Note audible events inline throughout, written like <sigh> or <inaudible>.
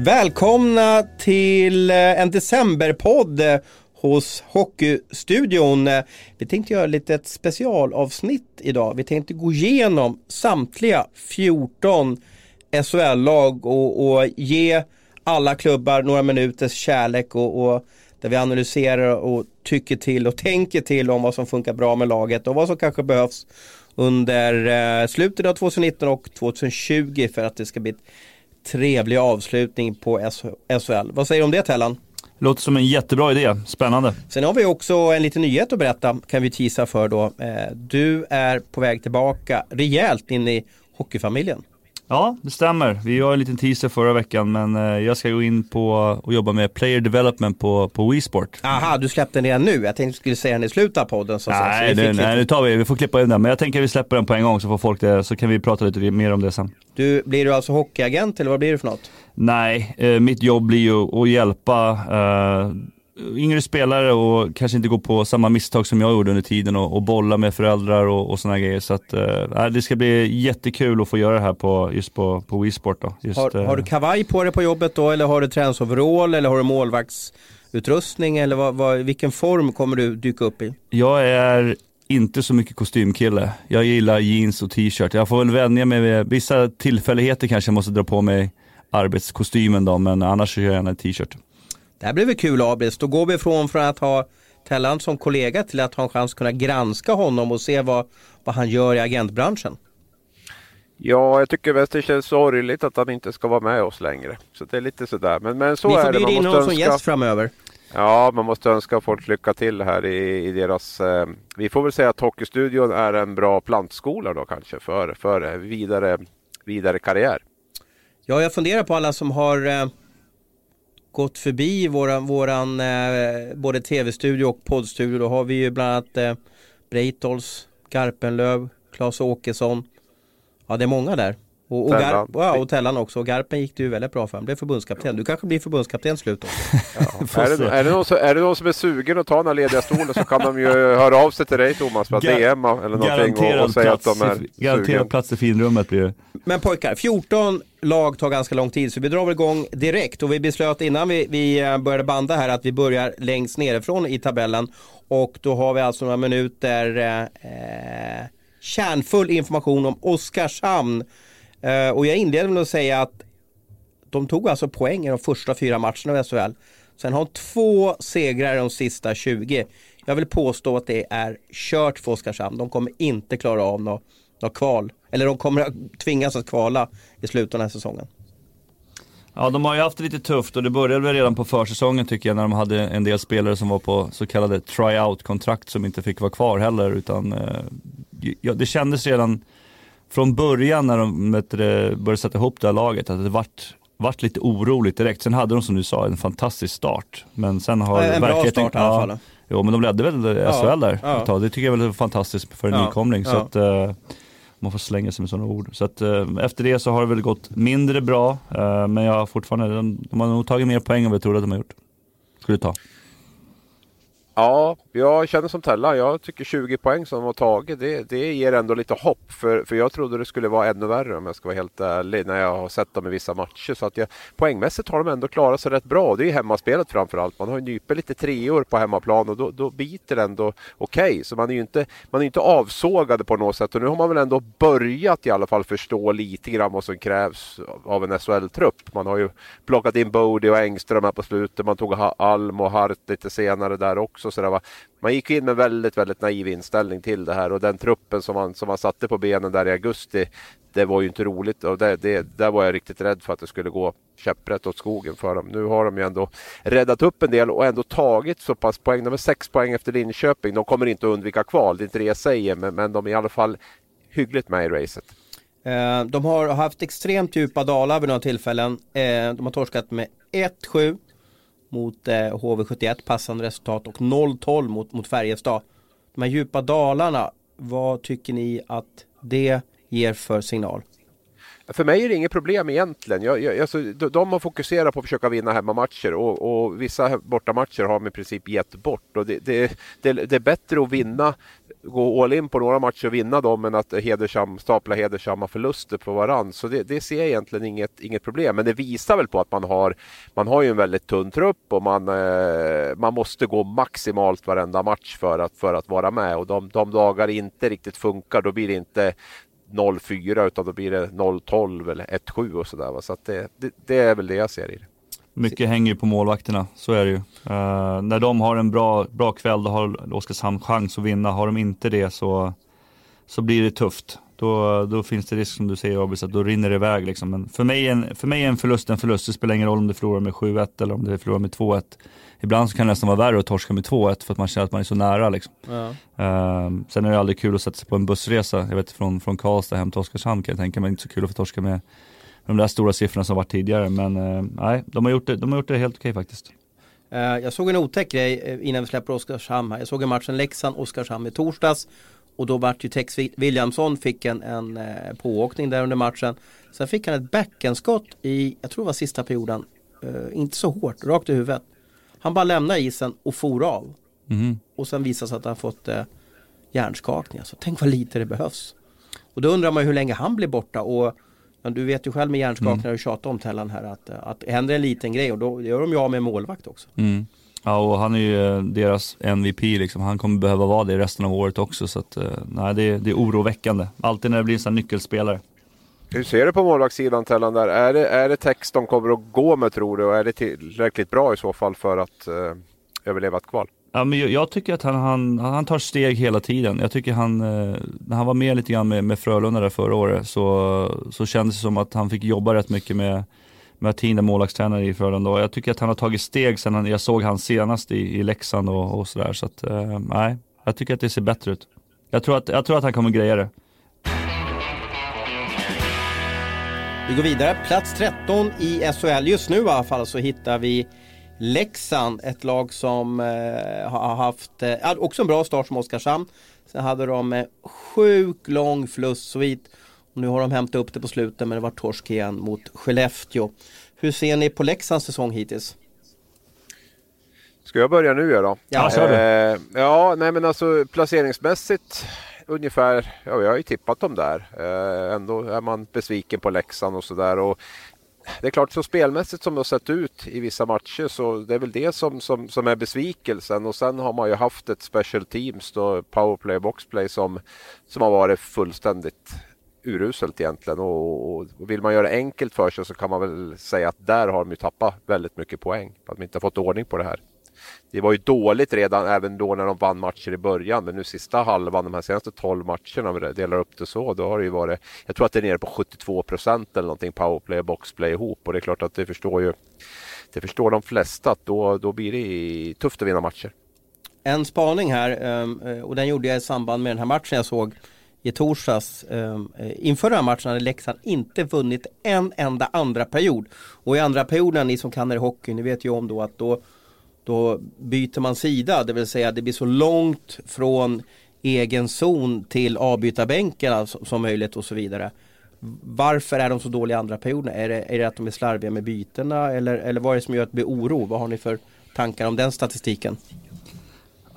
Välkomna till eh, en decemberpodd eh, hos Hockeystudion. Eh, vi tänkte göra lite ett specialavsnitt idag. Vi tänkte gå igenom samtliga 14 SHL-lag och, och ge alla klubbar några minuters kärlek och, och där vi analyserar och tycker till och tänker till om vad som funkar bra med laget och vad som kanske behövs under slutet av 2019 och 2020 för att det ska bli ett trevlig avslutning på SHL. Vad säger du om det Tellan? Låter som en jättebra idé, spännande. Sen har vi också en liten nyhet att berätta, kan vi tisa för då. Eh, Du är på väg tillbaka rejält in i hockeyfamiljen. Ja, det stämmer. Vi var en liten teaser förra veckan men eh, jag ska gå in på och jobba med player development på, på WeSport. Aha, du släppte den redan nu. Jag tänkte att du skulle säga den i slutet av podden. Så, Nej, så det, nej, nu tar vi, vi får klippa in den. Men jag tänker att vi släpper den på en gång så får folk det, så kan vi prata lite mer om det sen. Du, blir du alltså hockeyagent eller vad blir du för något? Nej, eh, mitt jobb blir ju att hjälpa eh, yngre spelare och kanske inte gå på samma misstag som jag gjorde under tiden och, och bolla med föräldrar och, och sådana grejer. Så att, eh, det ska bli jättekul att få göra det här på, just på, på WeSport. Då. Just, Har, eh, har du kavaj på dig på jobbet då eller har du träningsoverall eller har du målvaktsutrustning eller vad, vad, vilken form kommer du dyka upp i? Jag är inte så mycket kostymkille. Jag gillar jeans och t-shirt. Jag får väl vänja mig vid vissa tillfälligheter kanske jag måste dra på mig arbetskostymen då, men annars så kör jag gärna t-shirt. Det här blir väl kul Abris. Då går vi ifrån från att ha Tellan som kollega till att ha en chans att kunna granska honom och se vad, vad han gör i agentbranschen. Ja, jag tycker mest det känns sorgligt att han inte ska vara med oss längre. Så det är lite sådär. Men, men så vi får är det. bjuda in honom måste som önska, gäst framöver. ja, man måste önska folk lycka till här i, i deras... Eh, vi får väl säga att Hockeystudion är en bra plantskola då kanske för, för vidare, vidare karriär. Ja, jag funderar på alla som har eh, gått förbi våran, våran eh, både tv-studio och poddstudio. Då har vi ju bland annat eh, Breitholtz, Garpenlöv, Claes Åkesson. Ja, det är många där. Och, och, Tellan. Gar- ja, och Tellan också. Och Garpen gick det ju väldigt bra för. Han blev förbundskapten. Du kanske blir förbundskapten slut också. <laughs> <laughs> Får Är det, är, det någon som, är det någon som är sugen att ta några lediga stolar så kan de ju <laughs> höra av sig till dig Thomas för att Gar- DM eller någonting och, och säga att plats, de är i, garanterad sugen. plats i finrummet blir det. Men pojkar, 14 lag tar ganska lång tid så vi drar väl igång direkt och vi beslöt innan vi, vi eh, började banda här att vi börjar längst nerifrån i tabellen och då har vi alltså några minuter eh, eh, kärnfull information om Oskarshamn Eh, och jag inleder med att säga att de tog alltså poäng i de första fyra matcherna av SHL. Sen har de två segrar i de sista 20. Jag vill påstå att det är kört för Oskarshamn. De kommer inte klara av något, något kval. Eller de kommer att tvingas att kvala i slutet av den här säsongen. Ja, de har ju haft det lite tufft och det började väl redan på försäsongen tycker jag när de hade en del spelare som var på så kallade tryout-kontrakt som inte fick vara kvar heller utan eh, ja, det kändes redan från början när de det, började sätta ihop det här laget att det vart, vart lite oroligt direkt. Sen hade de som du sa en fantastisk start. Men sen har En bra verkligheten- start i alla ja, fall. Jo men de ledde väl SHL där ja. tag. Det tycker jag väl är fantastiskt för en Ja, nykomling. Så ja. att, eh, man får slänga sig med sådana ord. Så att, eh, efter det så har det väl gått mindre bra. Eh, men jag har fortfarande, de, de har nog tagit mer poäng än vad jag trodde att de har gjort. Skulle ta. Ja, jag känner som Tellan. Jag tycker 20 poäng som de har tagit, det, det ger ändå lite hopp. För, för jag trodde det skulle vara ännu värre om jag ska vara helt ärlig när jag har sett dem i vissa matcher. Så att jag, poängmässigt har de ändå klarat sig rätt bra. Det är ju hemmaspelet framförallt. Man har ju nypit lite treor på hemmaplan och då, då biter det ändå okej. Så man är ju inte, man är inte avsågade på något sätt. Och nu har man väl ändå börjat i alla fall förstå lite grann vad som krävs av en SHL-trupp. Man har ju plockat in Bodie och Engström här på slutet. Man tog Alm och Hart lite senare där också. Så sådär. man gick in med väldigt, väldigt naiv inställning till det här och den truppen som man, som man satte på benen där i augusti det var ju inte roligt och det, det, där var jag riktigt rädd för att det skulle gå käpprätt åt skogen för dem. Nu har de ju ändå räddat upp en del och ändå tagit så pass poäng. De är sex poäng efter Linköping. De kommer inte att undvika kval, det är inte det jag säger, men, men de är i alla fall hyggligt med i racet. Eh, De har haft extremt djupa dalar vid några tillfällen. Eh, De har torskat med 1-7 mot eh, HV71, passande resultat och 0-12 mot, mot Färjestad. De här djupa dalarna, vad tycker ni att det ger för signal? För mig är det inget problem egentligen. Jag, jag, alltså, de, har fokuserat på att försöka vinna hemmamatcher och, och vissa bortamatcher har de i princip gett bort. Och det, det, det, det är bättre att vinna gå all in på några matcher och vinna dem men att hedersam, stapla hedersamma förluster på varann. Så det, det, ser jag egentligen inget, inget problem. Men det visar väl på att man har, man har ju en väldigt tunn trupp och man, eh, man måste gå maximalt varenda match för att, för att vara med. Och de, de dagar det inte riktigt funkar då blir det inte 0-4 utan då blir det 0-12 eller 1-7 och sådär. Så att det, det, det är väl det jag ser i det. Mycket hänger ju på målvakterna, så är det ju. Uh, när de har en bra, bra kväll, då har Oskarshamn chans att vinna. Har de inte det så, så blir det tufft. Då, då finns det risk som du säger Abis, att då rinner det iväg. Liksom. Men för mig, en, för mig är en förlust en förlust. Det spelar ingen roll om du förlorar med 7-1 eller om du förlorar med 2-1. Ibland så kan det nästan vara värre att torska med 2-1 för att man känner att man är så nära. Liksom. Ja. Uh, sen är det aldrig kul att sätta sig på en bussresa, jag vet från, från Karlstad hem till Oskarshamn kan jag tänka mig. Inte så kul att få torska med de där stora siffrorna som varit tidigare. Men uh, nej, de har gjort det, de har gjort det helt okej faktiskt. Uh, jag såg en otäck grej eh, innan vi släpper Oskarshamn här. Jag såg en matchen Leksand-Oskarshamn i torsdags. Och då vart ju Tex Williamson fick en, en eh, pååkning där under matchen. Sen fick han ett backenskott i, jag tror det var sista perioden. Eh, inte så hårt, rakt i huvudet. Han bara lämnade isen och for av. Mm. Och sen visade sig att han fått eh, hjärnskakning. Alltså, tänk vad lite det behövs. Och då undrar man ju hur länge han blir borta. Och ja, du vet ju själv med hjärnskakningar mm. och tjatat om Tellan här att, att händer en liten grej och då gör de ju av med målvakt också. Mm. Ja och han är ju eh, deras MVP liksom. Han kommer behöva vara det resten av året också så att, eh, nej det är, det är oroväckande. Alltid när det blir en sån nyckelspelare. Hur ser du på målvaktssidan Tellan där? Är det, är det text de kommer att gå med tror du? Och är det tillräckligt bra i så fall för att eh, överleva ett kval? Ja, men jag, jag tycker att han, han, han tar steg hela tiden. Jag tycker han, eh, när han var med lite grann med, med Frölunda där förra året så, så kändes det som att han fick jobba rätt mycket med med Martin målvaktstränare i Frölunda jag tycker att han har tagit steg sen jag såg han senast i, i Leksand och, och sådär. Så att, eh, nej, jag tycker att det ser bättre ut. Jag tror att, jag tror att han kommer greja det. Vi går vidare, plats 13 i SHL. Just nu i alla fall så hittar vi Leksand, ett lag som eh, har haft eh, också en bra start som Oskarshamn. Sen hade de eh, sjukt lång förlustsvit nu har de hämtat upp det på slutet men det var torsk igen mot Skellefteå. Hur ser ni på Leksands säsong hittills? Ska jag börja nu då? Ja, kör eh, Ja, nej men alltså placeringsmässigt ungefär, ja vi har ju tippat dem där. Eh, ändå är man besviken på Leksand och sådär. Det är klart, så spelmässigt som det har sett ut i vissa matcher så det är väl det som, som, som är besvikelsen. Och sen har man ju haft ett special teams, då, powerplay och boxplay, som, som har varit fullständigt uruselt egentligen och, och, vill man göra det enkelt för sig så kan man väl säga att där har de ju tappat väldigt mycket poäng. Att de inte har fått ordning på det här. Det var ju dåligt redan även då när de vann matcher i början men nu sista halvan, de här senaste 12 matcherna, om vi delar upp det så, då har det ju varit, jag tror att det är nere på 72 procent eller någonting powerplay och boxplay ihop och det är klart att det förstår ju, det förstår de flesta att då, då blir det tufft att vinna matcher. En spaning här ehm, och den gjorde jag i samband med den här matchen jag såg i torsdags. Ehm, inför den här matchen hade Leksand inte vunnit en enda andra period. Och i andra perioden, ni som kan er hockey, ni vet ju om då att då, då byter man sida. Det vill säga det blir så långt från egen zon till avbytarbänken alltså, som möjligt och så vidare. Varför är de så dåliga i andra perioden? Är det, är det att de är slarviga med bytena eller, eller vad är det som gör att det blir oro? Vad har ni för tankar om den statistiken?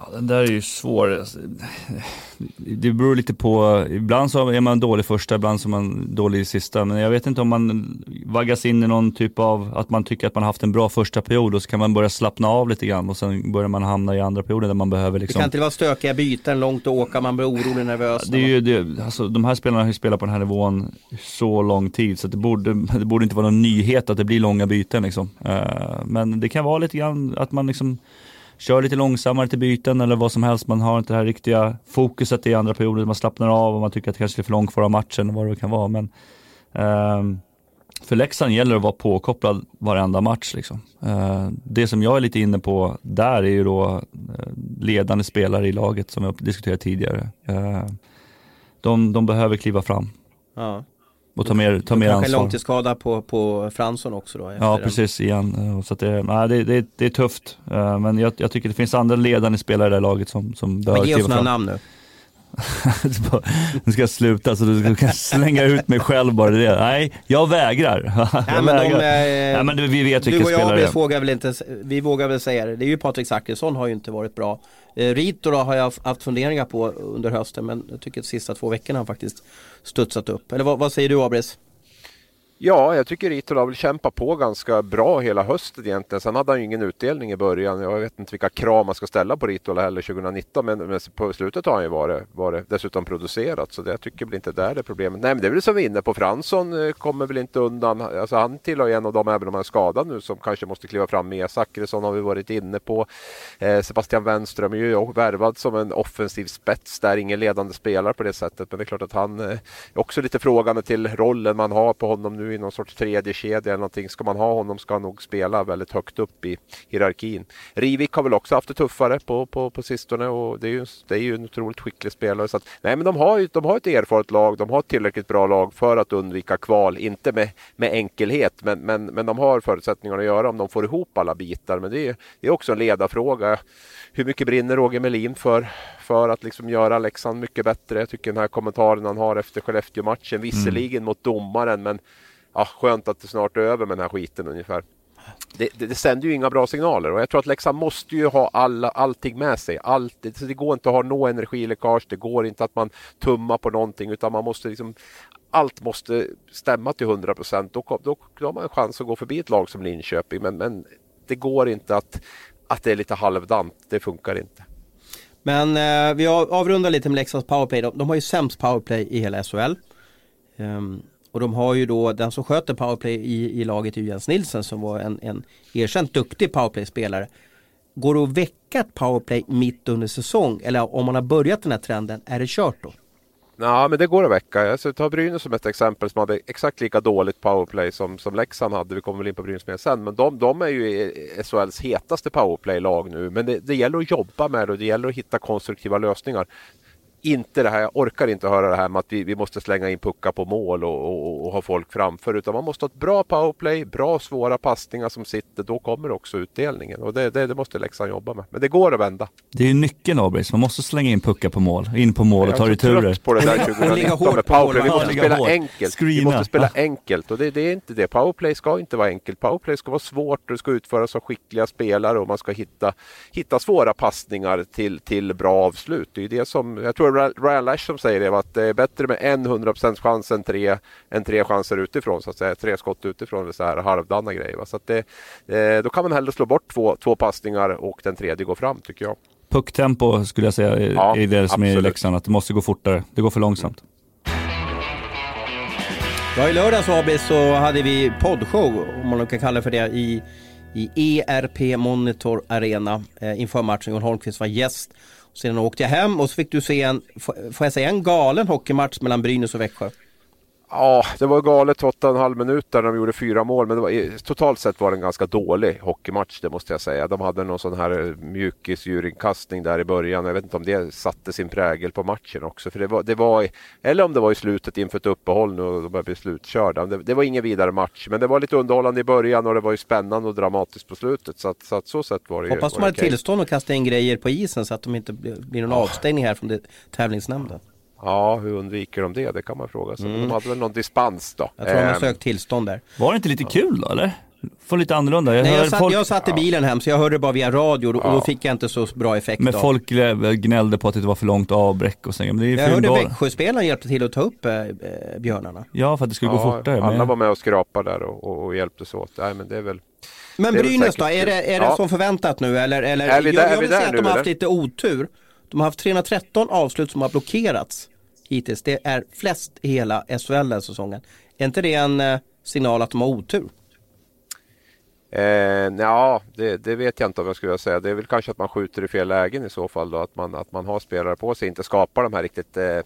Ja, den där är ju svår. Det beror lite på, ibland så är man dålig första, ibland så är man dålig i sista. Men jag vet inte om man vaggas in i någon typ av, att man tycker att man haft en bra första period och så kan man börja slappna av lite grann och sen börjar man hamna i andra perioden där man behöver liksom. Det kan inte vara stökiga byten, långt att åka, man blir orolig, nervös. Det är ju, det, alltså, de här spelarna har ju spelat på den här nivån så lång tid så det borde, det borde inte vara någon nyhet att det blir långa byten liksom. Uh, men det kan vara lite grann att man liksom kör lite långsammare till byten eller vad som helst. Man har inte det här riktiga fokuset i andra perioder. Man slappnar av och man tycker att det kanske är för långt kvar av matchen och vad det kan vara. Men eh, för Leksand gäller det att vara påkopplad varenda match. Liksom. Eh, det som jag är lite inne på där är ju då eh, ledande spelare i laget som jag diskuterat tidigare. Eh, de, de behöver kliva fram. Ja. Och ta mer, ta mer ansvar. Kanske långtidsskada på, på Fransson också då? Ja precis, igen. Eh, så det, nej, det, det, det är tufft. Eh, men jag, jag, tycker det finns andra ledande spelare i det här laget som, som bör Men ge oss några namn nu. <laughs> nu ska jag sluta så du kan slänga ut mig själv bara det. Nej, jag vägrar. <laughs> jag Nej, men vägrar. de, eh, Nej, men du, vi vet vilka spelare det är. vågar väl inte, vi vågar väl säga det. Det är ju Patrik Zackrisson har ju inte varit bra. Eh, Rito då har jag haft funderingar på under hösten men jag tycker de sista två veckorna har faktiskt studsat upp. Eller vad, vad säger du Abris? Ja, jag tycker Itola har väl kämpat på ganska bra hela hösten egentligen. Sen hade han ju ingen utdelning i början. Jag vet inte vilka krav man ska ställa på Ritola heller 2019. Men, men på slutet har han ju varit, varit dessutom producerat. Så det, jag tycker väl inte där det är problemet. Nej, men det är väl som vi är inne på. Fransson eh, kommer väl inte undan. Alltså, han tillhör ju en av dem, även om han är skadad nu, som kanske måste kliva fram med. Zackrisson har vi varit inne på. Eh, Sebastian Wenström är ju värvad som en offensiv spets där. Ingen ledande spelare på det sättet. Men det är klart att han eh, är också lite frågande till rollen man har på honom nu i någon sorts tredje kedja eller någonting. Ska man ha honom ska han nog spela väldigt högt upp i hierarkin. Rivik har väl också haft det tuffare på, på, på sistone och det är, ju, det är ju en otroligt skicklig spelare. Så att, nej men de har, ju, de har ett erfaret lag, de har ett tillräckligt bra lag för att undvika kval. Inte med, med enkelhet men, men, men de har förutsättningar att göra om de får ihop alla bitar. Men det är, det är också en ledarfråga. Hur mycket brinner Roger Melin för, för att liksom göra Leksand mycket bättre? Jag tycker den här kommentaren han har efter Skellefteå-matchen, visserligen mot domaren men ja, skönt att det snart är över med den här skiten ungefär. Det, det, det sänder ju inga bra signaler och jag tror att Leksand måste ju ha alla, allting med sig. Allt, det, det går inte att ha något energiläckage, det går inte att man tummar på någonting utan man måste liksom allt måste stämma till 100 procent. Då, då, då har man en chans att gå förbi ett lag som Linköping. Men, men det går inte att, att det är lite halvdant. Det funkar inte. Men eh, vi avrundar lite med Leksands powerplay. De, de har ju sämst powerplay i hela SHL. Um, ehm, och de har ju då den som sköter powerplay i, i laget är ju Jens Nilsen som var en, en erkänt duktig powerplay-spelare. Går det att väcka ett powerplay mitt under säsong eller om man har börjat den här trenden, är det kört då? Ja, men det går att väcka. Alltså, Jag tar Brynäs som ett exempel som hade exakt lika dåligt powerplay som, som Leksand hade. Vi kommer väl in på Brynäs mer sen. Men de, de är ju SHLs hetaste powerplay-lag nu. Men det, det gäller att jobba med det och det gäller att hitta konstruktiva lösningar. Inte det här, jag orkar inte höra det här med att vi, vi måste slänga in puckar på mål och, och, och ha folk framför. Utan man måste ha ett bra powerplay, bra svåra passningar som sitter. Då kommer också utdelningen. Och det, det, det måste Leksand jobba med. Men det går att vända. Det är ju nyckeln Abris, man måste slänga in puckar på mål. In på mål och ta Jag är så returer. trött på det där Och ligga 2019 hårt med powerplay. Vi måste spela enkelt. Vi måste spela enkelt och det, det är inte det. Powerplay ska inte vara enkelt. Powerplay ska vara svårt och det ska utföras av skickliga spelare och man ska hitta, hitta svåra passningar till, till bra avslut. Det är det som, jag tror Ryan Lash som säger det, att det är bättre med en 100% chans än tre, än tre chanser utifrån. Så att säga. Tre skott utifrån, eller så här halvdana grejer. Va? Så att det, eh, då kan man hellre slå bort två, två passningar och den tredje går fram tycker jag. Pucktempo skulle jag säga är, Ja, är det som är absolut. Leksand, att det måste gå fortare. Det går för långsamt. Ja, i lördags Abis så hade vi poddshow, om man kan kalla det för det, i, i ERP Monitor Arena eh, inför matchen. Johan Holmqvist var gäst. Sedan åkte jag hem och så fick du se en, får jag säga, en galen hockeymatch mellan Brynäs och Växjö. Ja, det var galet 8,5 minuter när de gjorde fyra mål. Men det var, totalt sett var det en ganska dålig hockeymatch, det måste jag säga. De hade någon sån här eh, mjukisdjurinkastning där i början. Jag vet inte om det satte sin prägel på matchen också. För det var, det var, eller om det var i slutet inför ett uppehåll nu och de började bli slutkörda. Det, det var ingen vidare match. Men det var lite underhållande i början och det var ju spännande och dramatiskt på slutet. Så att så, att så sätt var det ju. Hoppas de var hade tillstånd att kasta in grejer på isen så att de inte blir någon avstängning här från det, tävlingsnämnden. Ja, hur undviker de det? Det kan man fråga sig. Men De hade väl någon dispens då. Mm. Jag tror de har Ehm, sökt tillstånd där. Var det inte lite kul då eller? Få lite annorlunda. Jag Nej, jag, satt, folk, jag satt i bilen hem så jag hörde bara via radio och då, och då fick jag inte så bra effekt Men av. folk gnällde på att det var för långt avbräck och så. Men det är Jag hörde. Växjöspelaren hjälpte till att ta upp eh, eh, björnarna. Ja, för att det skulle gå fortare. Alla Men... var med och skrapade där och, och, och hjälptes åt. Nej, men det är väl... Men Brynäs då, är det, är det Ja. som förväntat nu eller? eller Är vi jag, där- är jag vi vill där säga att de har haft lite otur. De har haft 313 avslut som har blockerats hittills. Det är flest i hela SHL den här säsongen. Är inte det en eh, signal att de har otur? Eh, ja, det, det vet jag inte om jag skulle vilja säga. Det är väl kanske att man skjuter i fel lägen i så fall. Då, att, man, att man har spelare på sig, inte skapar de här riktigt eh,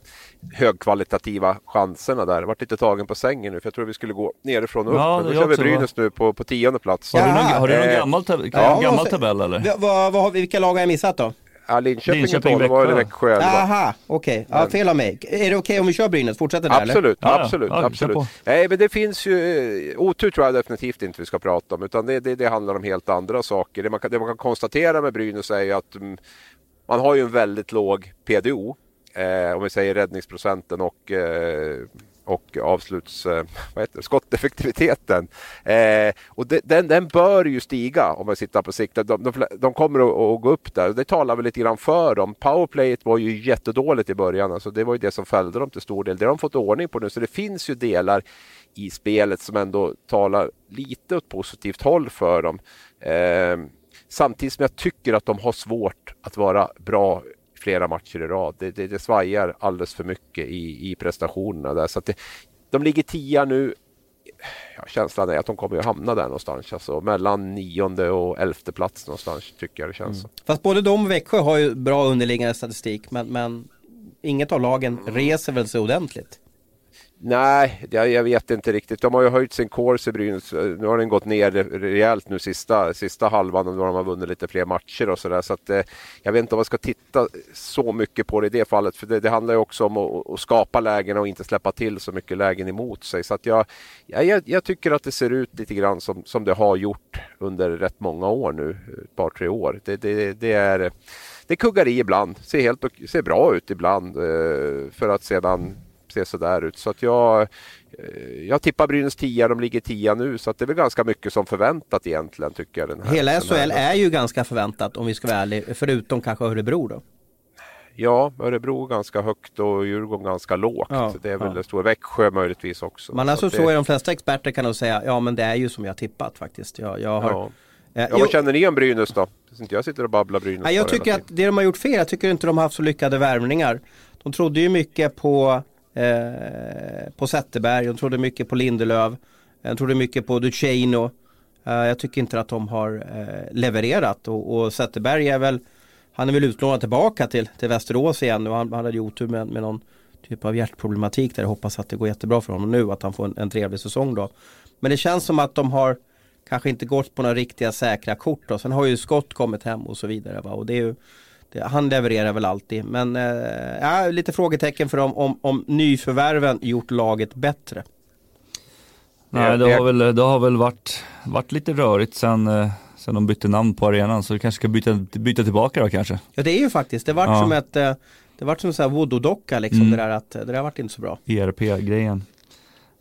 högkvalitativa chanserna där. Jag varit lite tagen på sängen nu för jag tror vi skulle gå nerifrån och upp. Ja, Men då kör vi Brynäs nu på, på tionde plats. Har du någon, har du någon eh, gammal, tab- ja, gammal tabell eller? Va, va, vad har vi- vilka lag har jag missat då? Ja, Linköping, Linköping, Linköping var det Växjö. Aha, okej. Ja, fel av mig. Är det okej om vi kör Brynäs? Fortsätter där eller? Absolut, Ja, ja. absolut, Ja, absolut. Nej, men det finns ju eh, otur tror jag definitivt inte vi ska prata om, utan det, det, det handlar om helt andra saker. Det man kan, det man kan konstatera med Brynäs är ju att mm, man har ju en väldigt låg PDO. Eh, om vi säger räddningsprocenten och eh, och avsluts, eh, vad heter det, skotteffektiviteten. Eh, och de, den, den bör ju stiga om man sitter på sikt. De, de, de kommer att, att, gå upp där. Det talar väl lite grann för dem. Powerplayet var ju jättedåligt i början. Alltså det var ju det som fällde dem till stor del. Det har de fått ordning på nu. Så det finns ju delar i spelet som ändå talar lite åt positivt håll för dem. Eh, samtidigt som jag tycker att de har svårt att vara bra flera matcher i rad. Det, det, det svajar alldeles för mycket i, i prestationerna där. Så det, de ligger tia nu. Ja, känslan är att de kommer att hamna där någonstans. Alltså mellan nionde och elfte plats någonstans tycker jag det känns mm. Fast både de och Växjö har ju bra underliggande statistik men, men inget av lagen mm. reser väl sig ordentligt. Nej, jag, jag, vet inte riktigt. De har ju höjt sin course i Brynäs. Eh, nu har den gått ner rejält nu sista, sista halvan och då har de vunnit lite fler matcher och sådär. Så att eh, jag vet inte om man ska titta så mycket på det i det fallet. För det, det handlar ju också om att, att, skapa lägen och inte släppa till så mycket lägen emot sig. Så att jag, jag, jag tycker att det ser ut lite grann som, som det har gjort under rätt många år nu. Ett par, tre år. Det, det, det är det kuggar i ibland, ser, helt, ser bra ut ibland eh, för att sedan se sådär ut. Så att jag, eh, jag tippar Brynäs 10, de ligger 10 nu så att det är väl ganska mycket som förväntat egentligen tycker jag. Den här, Hela SHL är ju ganska förväntat om vi ska vara ärliga, förutom kanske Örebro då. Ja, Örebro ganska högt och Djurgården ganska lågt. Ja, det är väl ja. det stora. Växjö möjligtvis också. Men alltså så, så är de flesta experter kan nog säga, ja men det är ju som jag tippat faktiskt. Jag, jag har, ja. Eh, ja, vad känner ni om Brynäs då? Jag sitter och babblar Brynäs. Ja, jag tycker att det de har gjort fel, jag tycker inte de har haft så lyckade värvningar. De trodde ju mycket på eh, på Zetterberg, de trodde mycket på Lindelöf, de trodde mycket på Duceno. Eh, jag tycker inte att de har eh, levererat och, och Zetterberg är väl han är väl utlånad tillbaka till, till Västerås igen och han, han hade otur med, med någon typ av hjärtproblematik där jag hoppas att det går jättebra för honom nu att han får en, en trevlig säsong då. Men det känns som att de har kanske inte gått på några riktiga säkra kort då. Sen har ju Skott kommit hem och så vidare va? och det är ju han levererar väl alltid. Men eh, ja, lite frågetecken för dem om, om nyförvärven gjort laget bättre. Nej, det har väl, det har väl varit, varit lite rörigt sen, eh, sen de bytte namn på arenan. Så vi kanske ska byta, byta tillbaka då kanske. Ja det är ju faktiskt, det vart ja. som ett eh, det vart som en voodoo-docka liksom mm. det där att det där vart inte så bra. ERP-grejen.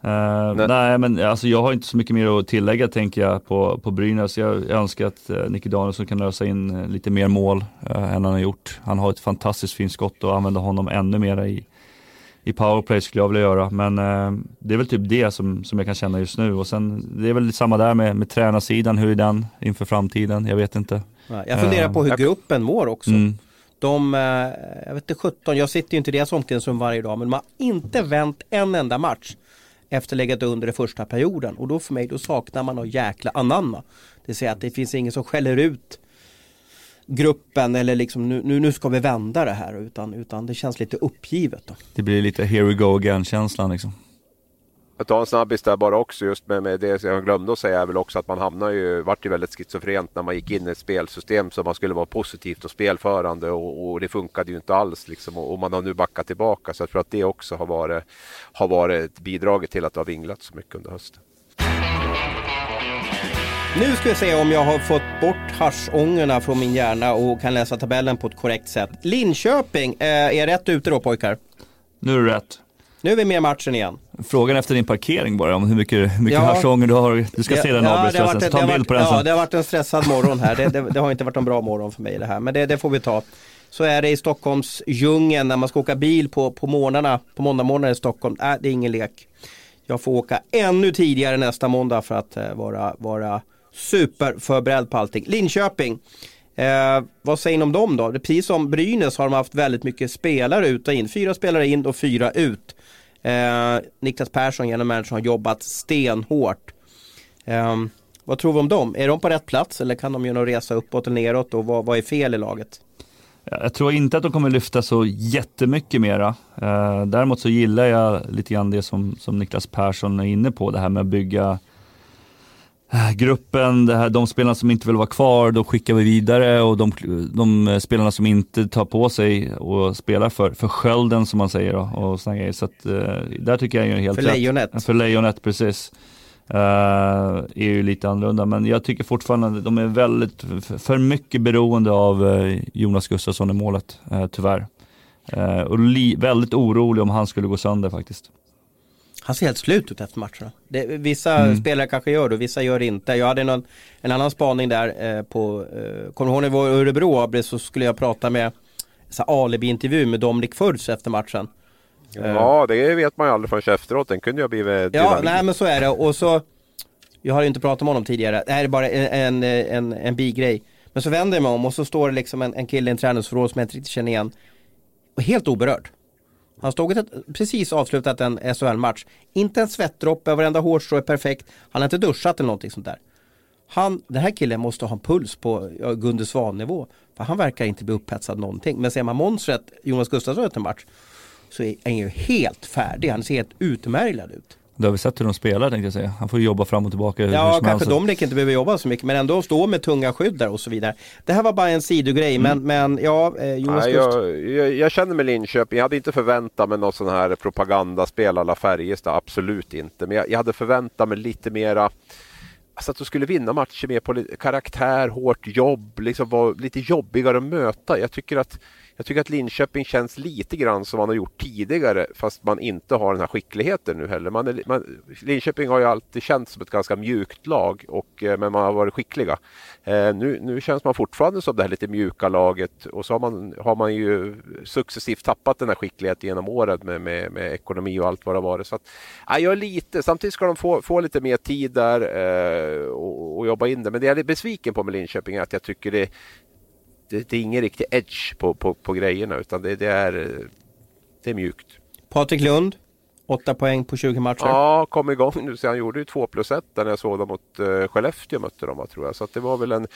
Uh, nej. nej. men alltså, jag har inte så mycket mer att tillägga tänker jag på, på Brynäs. Jag, jag önskar att uh, Nicky Danielsson kan lösa in uh, lite mer mål uh, än han har gjort. Han har ett fantastiskt fint skott och använda honom ännu mer i, i powerplay skulle jag vilja göra. Men det är väl typ det som, som jag kan känna just nu. Och sen det är väl samma där med, med tränarsidan, hur är den inför framtiden? Jag vet inte. Jag funderar på hur gruppen mår också. Mm. De, jag vet inte 17, jag sitter ju inte i deras omklädningsrum varje dag men de har inte vänt en enda match efter legat under i första perioden. Och då för mig, då saknar man någon jäkla anamma. Det vill säga att det finns ingen som skäller ut gruppen eller liksom nu, nu, nu ska vi vända det här utan, utan det känns lite uppgivet. Då. Det blir lite here we go again känslan liksom. Jag tar en snabbis där bara också just med, med det jag glömde att säga är väl också att man hamnar ju, vart ju väldigt schizofrent när man gick in i ett spelsystem som man skulle vara positivt och spelförande och, och det funkade ju inte alls liksom och, och, man har nu backat tillbaka så jag tror att det också har varit, har varit bidragit till att det har vinglat så mycket under hösten. Nu ska vi se om jag har fått bort haschångorna från min hjärna och kan läsa tabellen på ett korrekt sätt. Linköping, eh, är rätt ute då pojkar? Nu är det rätt. Nu är vi med i matchen igen. Frågan efter din parkering bara, om hur mycket, hur mycket ja, haschånger du har. Du ska det, se den ja, ta en bild på den Ja, det har varit en stressad morgon här. Det, det, det, har inte varit en bra morgon för mig det här, men det, får vi ta. Så är det i Stockholms djungeln när man ska åka bil på, på morgnarna, på måndagmorgnar i Stockholm. Äh, det är ingen lek. Jag får åka ännu tidigare nästa måndag för att uh, vara, vara superförberedd på allting. Linköping. Eh, vad säger ni om dem då? Precis som Brynäs har de haft väldigt mycket spelare ut och in. Fyra spelare in och fyra ut. Eh, Niklas Persson, genom managern, har jobbat stenhårt. Eh, vad tror vi om dem? Är de på rätt plats eller kan de göra någon resa uppåt eller neråt och vad, vad är fel i laget? Jag tror inte att de kommer lyfta så jättemycket mera. Eh, däremot så gillar jag lite grann det som, som Niklas Persson är inne på, det här med att bygga gruppen, det här, de spelarna som inte vill vara kvar, då skickar vi vidare och de, de spelarna som inte tar på sig och spelar för, för skölden som man säger och såna grejer. Så att, uh, där tycker jag är helt För rätt. lejonet. För lejonet, precis. Uh, är ju lite annorlunda, men jag tycker fortfarande de är väldigt, för mycket beroende av uh, Jonas Gustafsson i målet, tyvärr. Eh, och li, väldigt orolig om han skulle gå sönder faktiskt. Han ser helt slut ut efter matcherna. Det, vissa mm. spelare kanske gör det och vissa gör det inte. Jag hade någon, en annan spaning där eh, på, eh, kommer du ihåg när vi var i Örebro så skulle jag prata med alibi-intervju med Dominic Furz efter matchen. Ja, det vet man ju aldrig förrän efteråt. Den kunde ju ha blivit. Ja, nej men så är det. Och så, jag har ju inte pratat med honom tidigare. Det här är bara en, en, en, en bigrej. Men så vänder jag mig om och så står det liksom en, en kille i en träningsförråd som jag inte riktigt känner igen. Och helt oberörd. Han stod ett, precis avslutat en SHL-match. Inte en svettdroppe, varenda hårstrå är perfekt. Han har inte duschat eller någonting sånt där. Han, den här killen måste ha en puls på Gunde Svan-nivå. För han verkar inte bli upphetsad någonting. Men ser man monstret Jonas Gustafsson efter en match så är han ju helt färdig. Han ser helt utmärglad ut. Det har vi sett hur de spelar tänkte jag säga. Han får jobba fram och tillbaka. Ja, kanske Dominic inte behöver jobba så mycket men ändå stå med tunga skydd där och så vidare. Det här var bara en sidogrej mm. men, men ja, eh, Jonas Nej, jag, jag, jag, känner med Linköping, jag hade inte förväntat mig något sån här propagandaspel alla Färjestad, absolut inte. Men jag, jag hade förväntat mig lite mera Alltså att du skulle vinna matcher mer på karaktär, hårt jobb, liksom vara lite jobbigare att möta. Jag tycker att jag tycker att Linköping känns lite grann som man har gjort tidigare fast man inte har den här skickligheten nu heller. Man är, man, Linköping har ju alltid känts som ett ganska mjukt lag och, eh, men man har varit skickliga. Eh, nu, nu känns man fortfarande som det här lite mjuka laget och så har man, har man ju successivt tappat den här skickligheten genom året med, med, med ekonomi och allt vad det har varit. Så att, ja, jag är lite, samtidigt ska de få, få lite mer tid där eh, och, och, jobba in det. Men det jag är besviken på med Linköping är att jag tycker det, det, det är ingen riktig edge på, på, på grejerna utan det, det, är, eh, det är mjukt. Patrik Lund, Åtta poäng på 20 matcher. Ja, kom igång nu. Så han gjorde ju 2 plus 1 när jag såg dem mot eh, Skellefteå mötte dem tror jag. Så det var väl, en,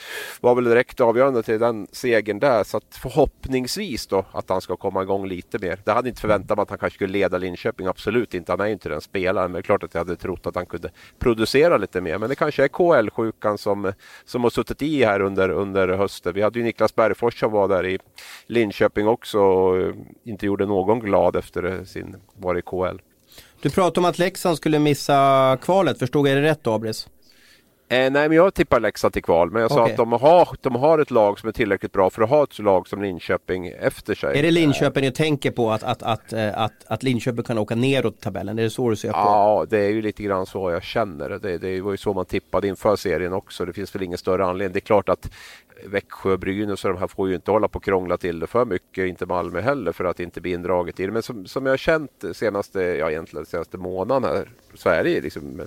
var väl direkt avgörande till den segern där. Så att förhoppningsvis då att han ska komma igång lite mer. Det hade inte förväntat mig att han kanske skulle leda Linköping. Absolut inte. Han är ju inte den spelaren. Men det är klart att jag hade trott att han kunde producera lite mer. Men det kanske är KL-sjukan som, som har suttit i här under, under hösten. Vi hade ju Niklas Bergfors som var där i Linköping också och eh, inte gjorde någon glad efter sin var i KL. Du pratade om att Leksand skulle missa kvalet, förstod jag det rätt då Abris? Eh, nej, men jag tippar Leksand till kval. Men jag sa att de har, de har ett lag som är tillräckligt bra för att ha ett lag som Linköping efter sig. Är det Linköping du tänker på att, att, att, eh, att, att Linköping kan åka neråt tabellen? Är det så du ser på Ja, det är ju lite grann så jag känner det. Det var ju så man tippade inför serien också. Det finns väl ingen större anledning. Det är klart att Växjö, Brynäs och de här får ju inte hålla på och krångla till det för mycket. Inte Malmö heller för att inte bli indraget i det. Men som, som jag har känt senaste, ja egentligen senaste månaden här så är det ju liksom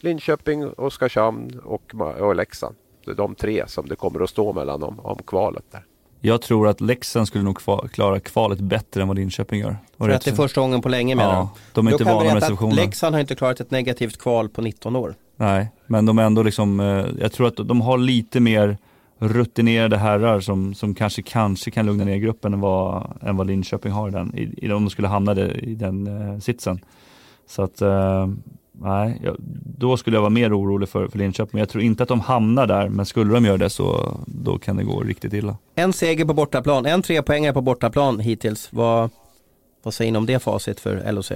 Linköping, Oskarshamn och, och Leksand. Det är de tre som det kommer att stå mellan om, om kvalet där. Jag tror att Leksand skulle nog klara kvalet bättre än vad Linköping gör. För att det är första gången på länge menar ja, de är inte vana med situationen. Leksand har inte klarat ett negativt kval på 19 år. Nej, men de är ändå liksom, eh, jag tror att de har lite mer rutinerade herrar som, som kanske, kanske kan lugna ner gruppen än vad, än vad Linköping har den, i, i, om de skulle hamna i den eh, sitsen. Så att, eh, nej, jag, då skulle jag vara mer orolig för, för Linköping. Jag tror inte att de hamnar där, men skulle de göra det så då kan det gå riktigt illa. En seger på bortaplan, en trepoängare på bortaplan hittills. Vad, vad säger ni om det facit för LOC?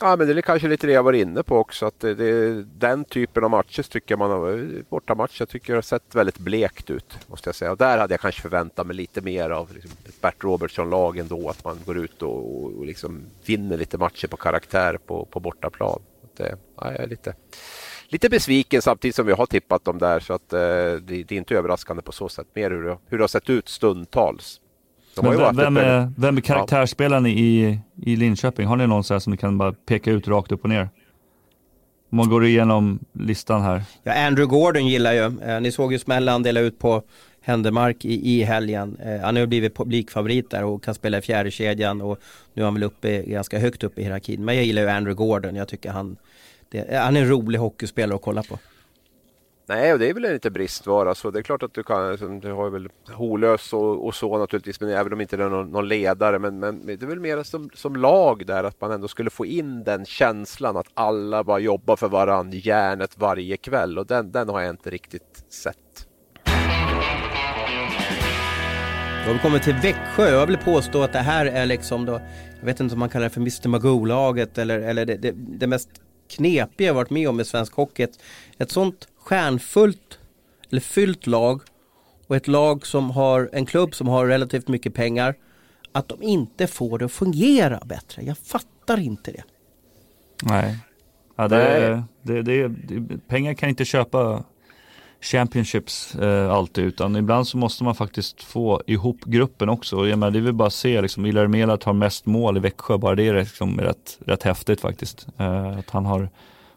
Ja, men det är kanske lite det jag var inne på också. Att det, det, den typen av matcher tycker man har, bortamatcher tycker jag har sett väldigt blekt ut. Måste jag säga. Och där hade jag kanske förväntat mig lite mer av liksom, ett Bert Robertson-lag ändå. Att man går ut och, och, och liksom vinner lite matcher på karaktär på, på bortaplan. Det, eh, ja, jag är lite, lite besviken samtidigt som vi har tippat dem där. Så att, eh, det, det, är inte överraskande på så sätt. Mer hur det, hur det har sett ut stundtals. Men vem, är, vem är karaktärsspelaren ja. i, i Linköping? Har ni någon så som ni kan bara peka ut rakt upp och ner? Om man går igenom listan här. Ja, Andrew Gordon gillar ju. Eh, ni såg ju smällen han delade ut på Händemark i, i helgen. Eh, han har ju blivit publikfavorit där och kan spela i fjärde kedjan och nu är han väl uppe, ganska högt upp i hierarkin. Men jag gillar ju Andrew Gordon. Jag tycker han, det, han är en rolig hockeyspelare att kolla på. Nej, och det är väl en liten bristvara. Så det är klart att du kan, liksom, du har väl Holös och, och så naturligtvis, men även om inte det är någon, någon ledare. Men, men det är väl mer som, som lag där, att man ändå skulle få in den känslan att alla bara jobbar för varandra, järnet varje kväll. Och den, den har jag inte riktigt sett. Då har vi kommit till Växjö. Jag vill påstå att det här är liksom då, jag vet inte om man kallar det för Mr Magoo-laget eller, eller det, det, det mest knepiga jag varit med om i svensk hockey. Ett, ett sånt stjärnfullt eller fyllt lag och ett lag som har en klubb som har relativt mycket pengar. att de inte får det att fungera bättre. Jag fattar inte det. Nej, ja, det, det, det, det, pengar kan inte köpa championships eh, alltid utan ibland så måste man faktiskt få ihop gruppen också. Jag menar, det vill bara se liksom, Ilar Mela tar mest mål i Växjö, bara det är liksom rätt, rätt häftigt faktiskt. Eh, att han har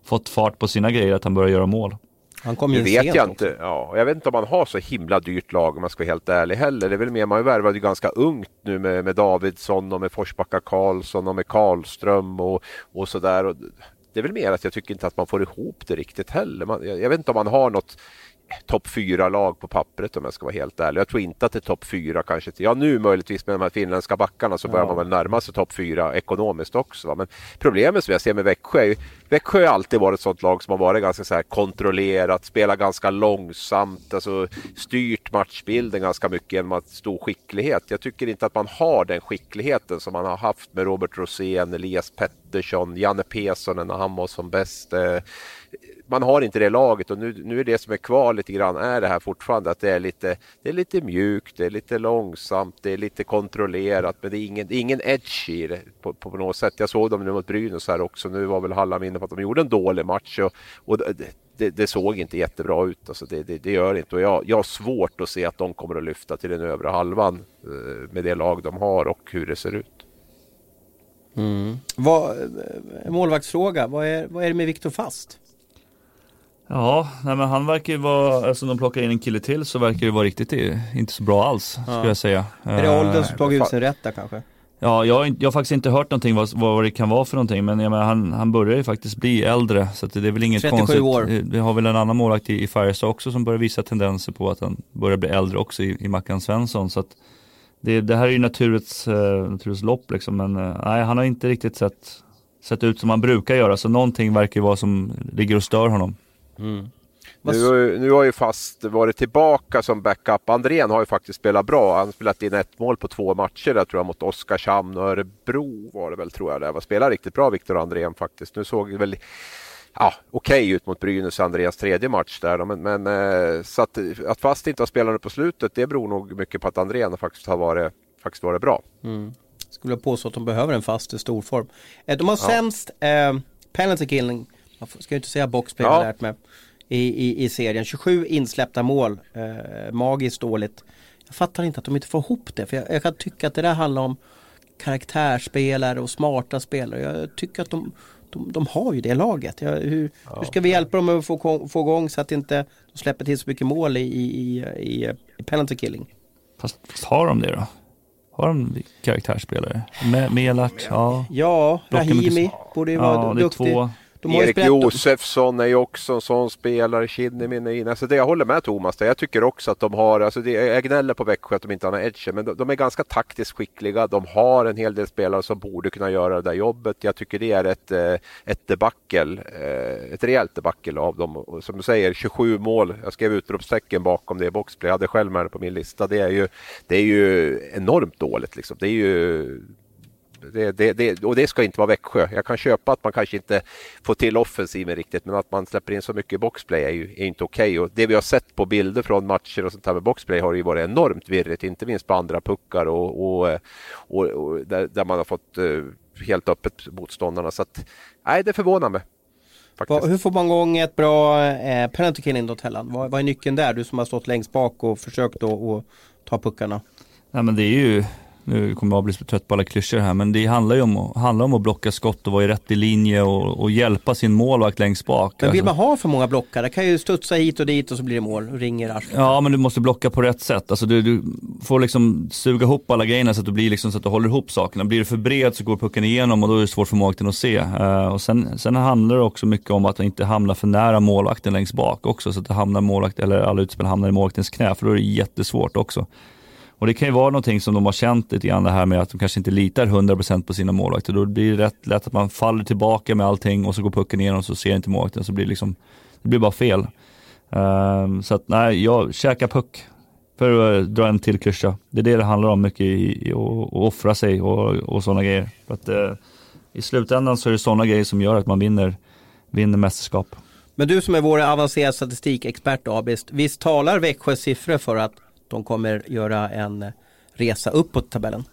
fått fart på sina grejer, att han börjar göra mål. Han kom ju vet jag inte. Ja, jag vet inte om man har så himla dyrt lag om man ska vara helt ärlig heller. Det är väl mer, man värvade ju ganska ungt nu med, med Davidsson och med Forsbacka Karlsson och med Karlström och, och sådär. Det är väl mer att jag tycker inte att man får ihop det riktigt heller. Man, jag, jag vet inte om man har något topp fyra lag på pappret om jag ska vara helt ärlig. Jag tror inte att det är topp fyra kanske. Ja nu möjligtvis med de här finländska backarna så börjar ja. man väl närma sig topp fyra ekonomiskt också. Va? Men problemet som jag ser med Växjö är ju Växjö har alltid varit ett sånt lag som har varit ganska så här kontrollerat, spelat ganska långsamt, alltså styrt matchbilden ganska mycket genom att stor skicklighet. Jag tycker inte att man har den skickligheten som man har haft med Robert Rosén, Elias Pettersson, Janne Pesonen när han var som bäst. Eh, man har inte det laget och nu, nu är det som är kvar lite grann är det här fortfarande att det är lite, det är lite mjukt, det är lite långsamt, det är lite kontrollerat men det är ingen, det är ingen edge i det på, på, något sätt. Jag såg dem nu mot Brynäs här också. Nu var väl Hallam inne på att de gjorde en dålig match och, och det, det, såg inte jättebra ut. Alltså det, det, det gör inte och jag, jag har svårt att se att de kommer att lyfta till den övre halvan eh, med det lag de har och hur det ser ut. Mm. Vad, eh, målvaktsfråga, vad är, vad är det med Viktor Fast? Ja, nej men han verkar ju vara, alltså de plockar in en kille till så verkar det vara riktigt inte så bra alls, ja. skulle jag säga. Är det åldern som tagit ut sin rätt där kanske? Ja, jag, jag har faktiskt inte hört någonting vad, vad det kan vara för någonting, men menar, han, han börjar ju faktiskt bli äldre, så det är väl inget 37 konstigt. år. Vi har väl en annan målvakt i, i Färjestad också som börjar visa tendenser på att han börjar bli äldre också i, i Mackan Svensson. Så det, det här är ju naturets, uh, naturets lopp liksom, men uh, nej, han har inte riktigt sett, sett ut som han brukar göra, så någonting verkar ju vara som ligger och stör honom. Mm. Nu, nu har ju Fast varit tillbaka som backup. Andrén har ju faktiskt spelat bra. Han har spelat in ett mål på två matcher där tror jag mot Oskarshamn och Örebro var det väl tror jag. Det var spelat riktigt bra Viktor Andrén faktiskt. Nu såg det väl ja, okej okay ut mot Brynäs Andreas tredje match där. Men, men eh, så att, att Fast inte har spelat nu på slutet det beror nog mycket på att Andrén faktiskt har varit, faktiskt varit bra. Mm. Skulle jag påstå att de behöver en fast i stor form. Eh, de har ja. sämst eh, penalty killing man ska ju inte säga boxplay ja. lärt mig. I, i, I serien. 27 insläppta mål. Eh, magiskt dåligt. Jag fattar inte att de inte får ihop det. För jag, jag kan tycka att det där handlar om karaktärsspelare och smarta spelare. Jag tycker att de, de, de har ju det laget. Jag, hur, ja. hur, ska vi hjälpa dem att få, få igång så att inte de släpper till så mycket mål i, i, i, i penalty killing? Fast, fast har de det då? Har de karaktärsspelare? Melart, ja. Ja, Rahimi borde ju vara ja, duktig. Två. Erik Josefsson är ju också en sån spelare, Kinnimin är inne. Alltså det, jag håller med Thomas där. Jag tycker också att de har, alltså det, jag gnäller på Växjö att de inte har någon edge, men de, de, är ganska taktiskt skickliga. De har en hel del spelare som borde kunna göra det där jobbet. Jag tycker det är ett, eh, ett debacle, eh, ett rejält debacle av dem. Som du säger, 27 mål. Jag skrev utropstecken bakom det i boxplay. Jag hade själv med det på min lista. Det är ju, det är ju enormt dåligt liksom. Det är ju det, det, det, och det ska inte vara Växjö. Jag kan köpa att man kanske inte får till offensiven riktigt men att man släpper in så mycket boxplay är ju är inte okej. Okay. det vi har sett på bilder från matcher och sånt här med boxplay har ju varit enormt virrigt. Inte minst på andra puckar och, och, och, och där, där, man har fått uh, helt öppet motståndarna. Så att, nej, det förvånar mig. Faktiskt. Hur får man igång ett bra eh, penalty killing då Tellan? Vad, vad är nyckeln där? Du som har stått längst bak och försökt att ta puckarna. Nej men det är ju nu kommer jag bli trött på alla klyschor här, men det handlar ju om, handlar om att blocka skott och vara i rätt i linje och, och hjälpa sin målvakt längst bak. Men vill alltså. man ha för många blockare? kan ju studsa hit och dit och så blir det mål och ringer arslet. Ja, men du måste blocka på rätt sätt. Alltså du, du, får liksom suga ihop alla grejerna så att, du blir liksom, så att du håller ihop sakerna. Blir du för bred så går pucken igenom och då är det svårt för målvakten att se. Uh, och sen, sen handlar det också mycket om att inte hamna för nära målvakten längst bak också, så att det hamnar målvakt, eller alla utspel hamnar i målvaktens knä, för då är det jättesvårt också. Och det kan ju vara någonting som de har känt lite grann det här med att de kanske inte litar 100% på sina målvakter. Då blir det rätt lätt att man faller tillbaka med allting och så går pucken igenom och så ser inte målvakten så blir det liksom, det blir bara fel. Um, så att nej, jag käkar puck för att eh, dra en till klyscha. Det är det det handlar om mycket i, i att offra sig och, och sådana grejer. För att, uh, I slutändan så är det sådana grejer som gör att man vinner, vinner mästerskap. Men du som är vår avancerade statistikexpert Abist, visst talar Växjös siffror för att de kommer göra en resa uppåt tabellen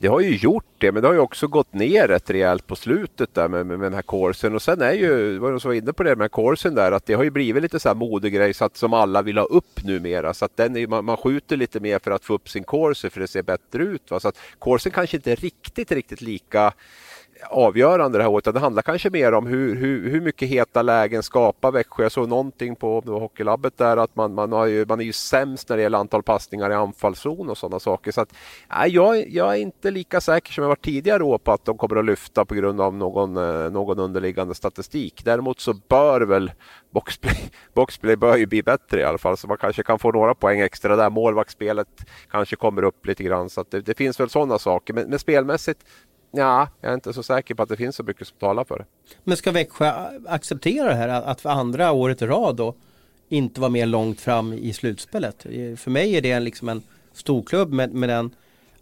det har ju gjort det, men det har ju också gått ner rätt rejält på slutet där med, med, med den här korsen. Och sen är ju, var någon som var inne på det med korsen där, att det har ju blivit lite så här modegrej så att, som alla vill ha upp numera. Så att den är, man, man skjuter lite mer för att få upp sin korse för det ser bättre ut. Va? Så att korsen kanske inte är riktigt, riktigt lika avgörande det här året. Det handlar kanske mer om hur, hur, hur mycket heta lägen skapar Växjö. Jag såg någonting på Hockeylabbet där att man, man, har ju, man är ju sämst när det gäller antal passningar i anfallszon och sådana saker. Så att, nej, jag, jag är inte lika säker som jag var tidigare år på att de kommer att lyfta på grund av någon, eh, någon underliggande statistik. Däremot så bör väl boxplay, <laughs> boxplay bör ju bli bättre i alla fall så man kanske kan få några poäng extra där. Målvaktsspelet kanske kommer upp lite grann så det, det, finns väl sådana saker. Men, men spelmässigt Ja, jag är inte så säker på att det finns så mycket som talar för det. Men ska Växjö acceptera det här att för andra året i rad då inte vara mer långt fram i slutspelet? För mig är det liksom en storklubb med, med den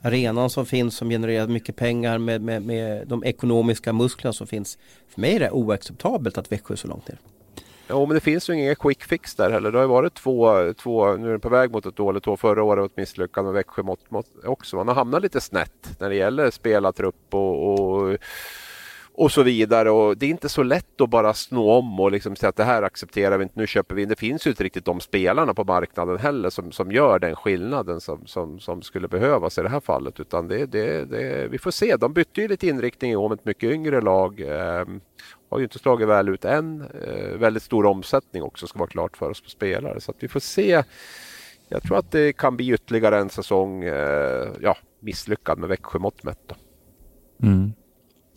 arenan som finns som genererar mycket pengar med, med, med de ekonomiska musklerna som finns. För mig är det oacceptabelt att Växjö är så långt ner. Ja, men det finns ju ingen quick fix där heller. Det har ju varit två, två nu är det på väg mot ett dåligt år. Förra året var ett misslyckande med Växjö mått, mått också. Man har hamnat lite snett när det gäller spelartrupp och, och, och så vidare. Och det är inte så lätt att bara snå om och liksom säga att det här accepterar vi inte, nu köper vi in. Det finns ju inte riktigt de spelarna på marknaden heller som, som gör den skillnaden som, som, som skulle behövas i det här fallet. Utan det, det, det, vi får se. De bytte ju lite inriktning i år med ett mycket yngre lag. Eh, har ju inte slagit väl ut än. Eh, väldigt stor omsättning också ska vara klart för oss på spelare. Så att vi får se. Jag tror att det kan bli ytterligare en säsong eh, ja, misslyckad med Växjö mått mätt. Mm.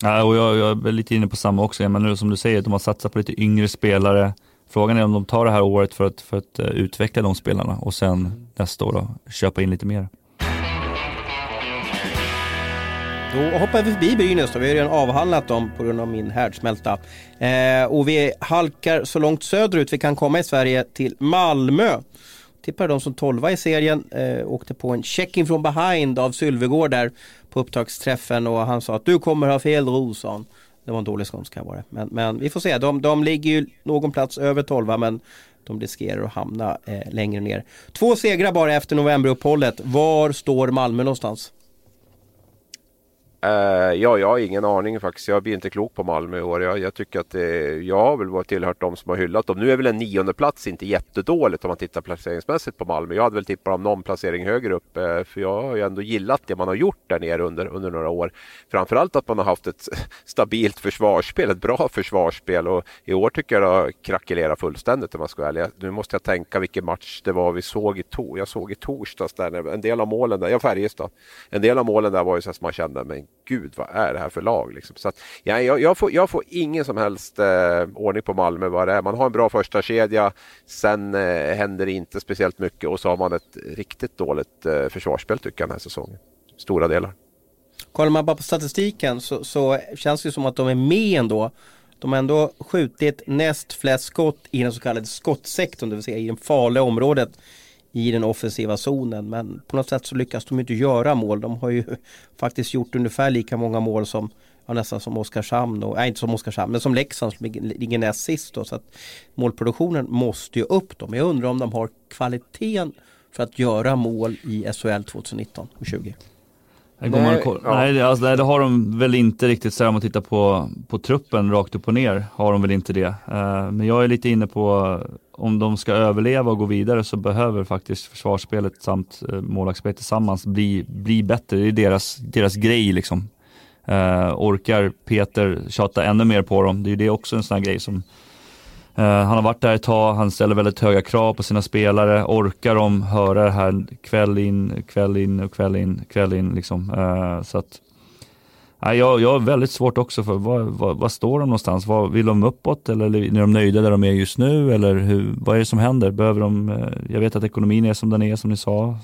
Ja, och jag, jag, är lite inne på samma också. Men nu som du säger, de har satsat på lite yngre spelare. Frågan är om de tar det här året för att, för att uh, utveckla de spelarna och sen nästa år då, köpa in lite mer. Då hoppar vi förbi Brynäs då. Vi har redan avhandlat dem på grund av min härdsmälta. Eh, och vi halkar så långt söderut vi kan komma i Sverige till Malmö. Tippade de som tolva i serien. Eh, åkte på en check-in från behind av Sylvegård där på upptaktsträffen och han sa att du kommer ha fel Rosan. Det var en dålig skånska var det. Men, men, vi får se. De, de ligger ju någon plats över tolva men de riskerar att hamna eh, längre ner. Två segrar bara efter novemberuppehållet. Var står Malmö någonstans? Uh, ja, jag har ingen aning faktiskt. Jag blir inte klok på Malmö i år. Jag, jag tycker att det, jag har väl varit tillhört de som har hyllat dem. Nu är väl en nionde plats inte jättedåligt om man tittar placeringsmässigt på Malmö. Jag hade väl tippat om någon placering högre upp. Uh, för jag har ju ändå gillat det man har gjort där nere under, under några år. Framförallt att man har haft ett <laughs> stabilt försvarsspel, ett bra försvarsspel. Och i år tycker jag det har krackelerat fullständigt om man ska vara ärlig. Nu måste jag tänka vilken match det var vi såg i, to jag såg i torsdags. Där, en del av målen där, ja Färjestad. En del av målen där var ju så att man kände, men gud vad är det här för lag? Liksom. Så att, ja, jag, jag, får, jag får ingen som helst eh, ordning på Malmö vad det är. Man har en bra första kedja sen eh, händer det inte speciellt mycket och så har man ett riktigt dåligt eh, försvarsspel tycker jag den här säsongen. Stora delar. Kollar man bara på statistiken så, så känns det som att de är med ändå. De har ändå skjutit näst flest skott i den så kallade skottsektorn, det vill säga i det farliga området i den offensiva zonen. Men på något sätt så lyckas de inte göra mål. De har ju <laughs> faktiskt gjort ungefär lika många mål som ja, nästan som Oskarshamn, och, nej inte som Oskarshamn, men som Leksand som ligger näst sist. Då, så att målproduktionen måste ju upp dem. Jag undrar om de har kvaliteten för att göra mål i SHL 2019 och 20. Nej, man, ja. nej, alltså, nej, det har de väl inte riktigt så om man tittar på, på truppen rakt upp och ner har de väl inte det. Uh, men jag är lite inne på om de ska överleva och gå vidare så behöver faktiskt försvarsspelet samt uh, målvaktsspelet tillsammans bli, bli bättre. Det är deras, deras grej liksom. Uh, orkar Peter tjata ännu mer på dem? Det är ju det också en sån här grej som Eh, han har varit där ett tag, han ställer väldigt höga krav på sina spelare. Orkar de höra det här kväll in, kväll in och kväll in, kväll in liksom. Eh, så att, jag, jag har väldigt svårt också för vad, vad, vad står de någonstans? Vad, vill de uppåt eller är de nöjda där de är just nu? Eller hur, vad är det som händer? Behöver de, eh, jag vet att ekonomin är som den är som ni sa.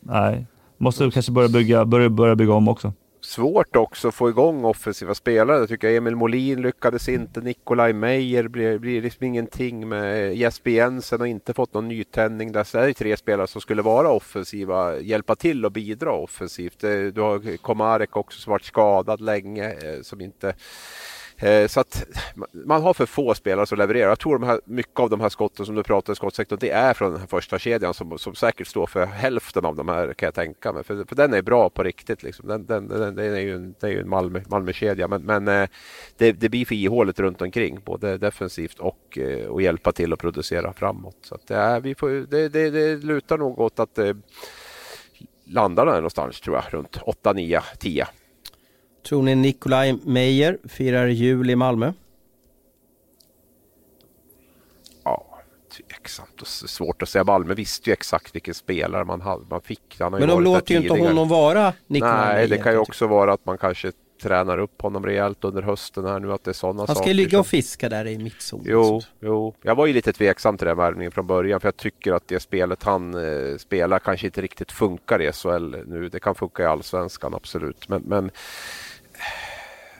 nej, måste kanske börja bygga, börja, börja bygga om också svårt också att få igång offensiva spelare. Jag tycker Emil Molin lyckades inte. Nikolaj Meyer blir, blir liksom ingenting med Jesper Jensen och inte fått någon nytändning. Där är det tre spelare som skulle vara offensiva, hjälpa till och bidra offensivt. Eh, du har Komarek också som varit skadad länge, eh, som inte Eh, så att man har för få spelare som levererar. Jag tror de här, mycket av de här skotten som du pratar i skottsektorn, det är från den här första kedjan som, som säkert står för hälften av de här kan jag tänka mig. För, för den är bra på riktigt. Liksom. Den, den, den, den är ju en, det är ju en Malmö, Malmö-kedja. Men, men eh, det, det blir för ihåligt runt omkring, både defensivt och, att och hjälpa till att producera framåt. Så att, ja, vi får, det, det, det lutar nog åt att landa där någonstans tror jag, runt 8, 9, 10. Tror ni Nikolaj Meijer firar jul i Malmö? Ja, tveksamt och svårt att säga. Malmö visste ju exakt vilken spelare man, hade, man fick. Han Men de låter ju inte honom vara Nikolaj Nej, det kan ju också vara att man kanske tränar upp honom rejält under hösten här nu att det är sådana saker. Han ska ju ligga och fiska där i mittzon. Jo, jo, jag var ju lite tveksam till den värvningen från början för jag tycker att det spelet han eh, spelar kanske inte riktigt funkar i SHL nu. Det kan funka i Allsvenskan absolut, men, men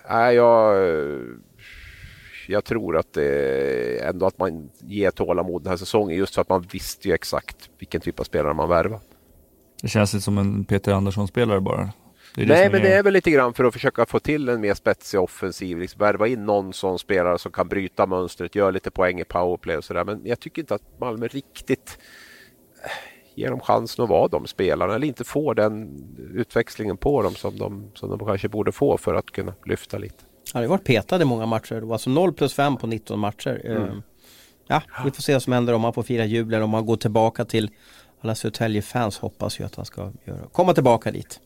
Nej, jag, jag tror att det ändå att man ger tålamod den här säsongen just för att man visste ju exakt vilken typ av spelare man värvar. Det känns inte som en Peter Andersson-spelare bara. Det Nej, men är... det är väl lite grann för att försöka få till en mer spetsig offensiv. Liksom värva in någon sån spelare som kan bryta mönstret, göra lite poäng i powerplay och sådär. Men jag tycker inte att Malmö riktigt ger dem chansen att vara de spelarna eller inte får den utväxlingen på dem som de, som de kanske borde få för att kunna lyfta lite. Han har varit petad i många matcher, alltså 0 plus 5 på 19 matcher. Mm. Ehm, ja, vi får se vad som händer om han får fira jul eller om han går tillbaka till alla Södertälje-fans hoppas ju att han ska göra, komma tillbaka dit.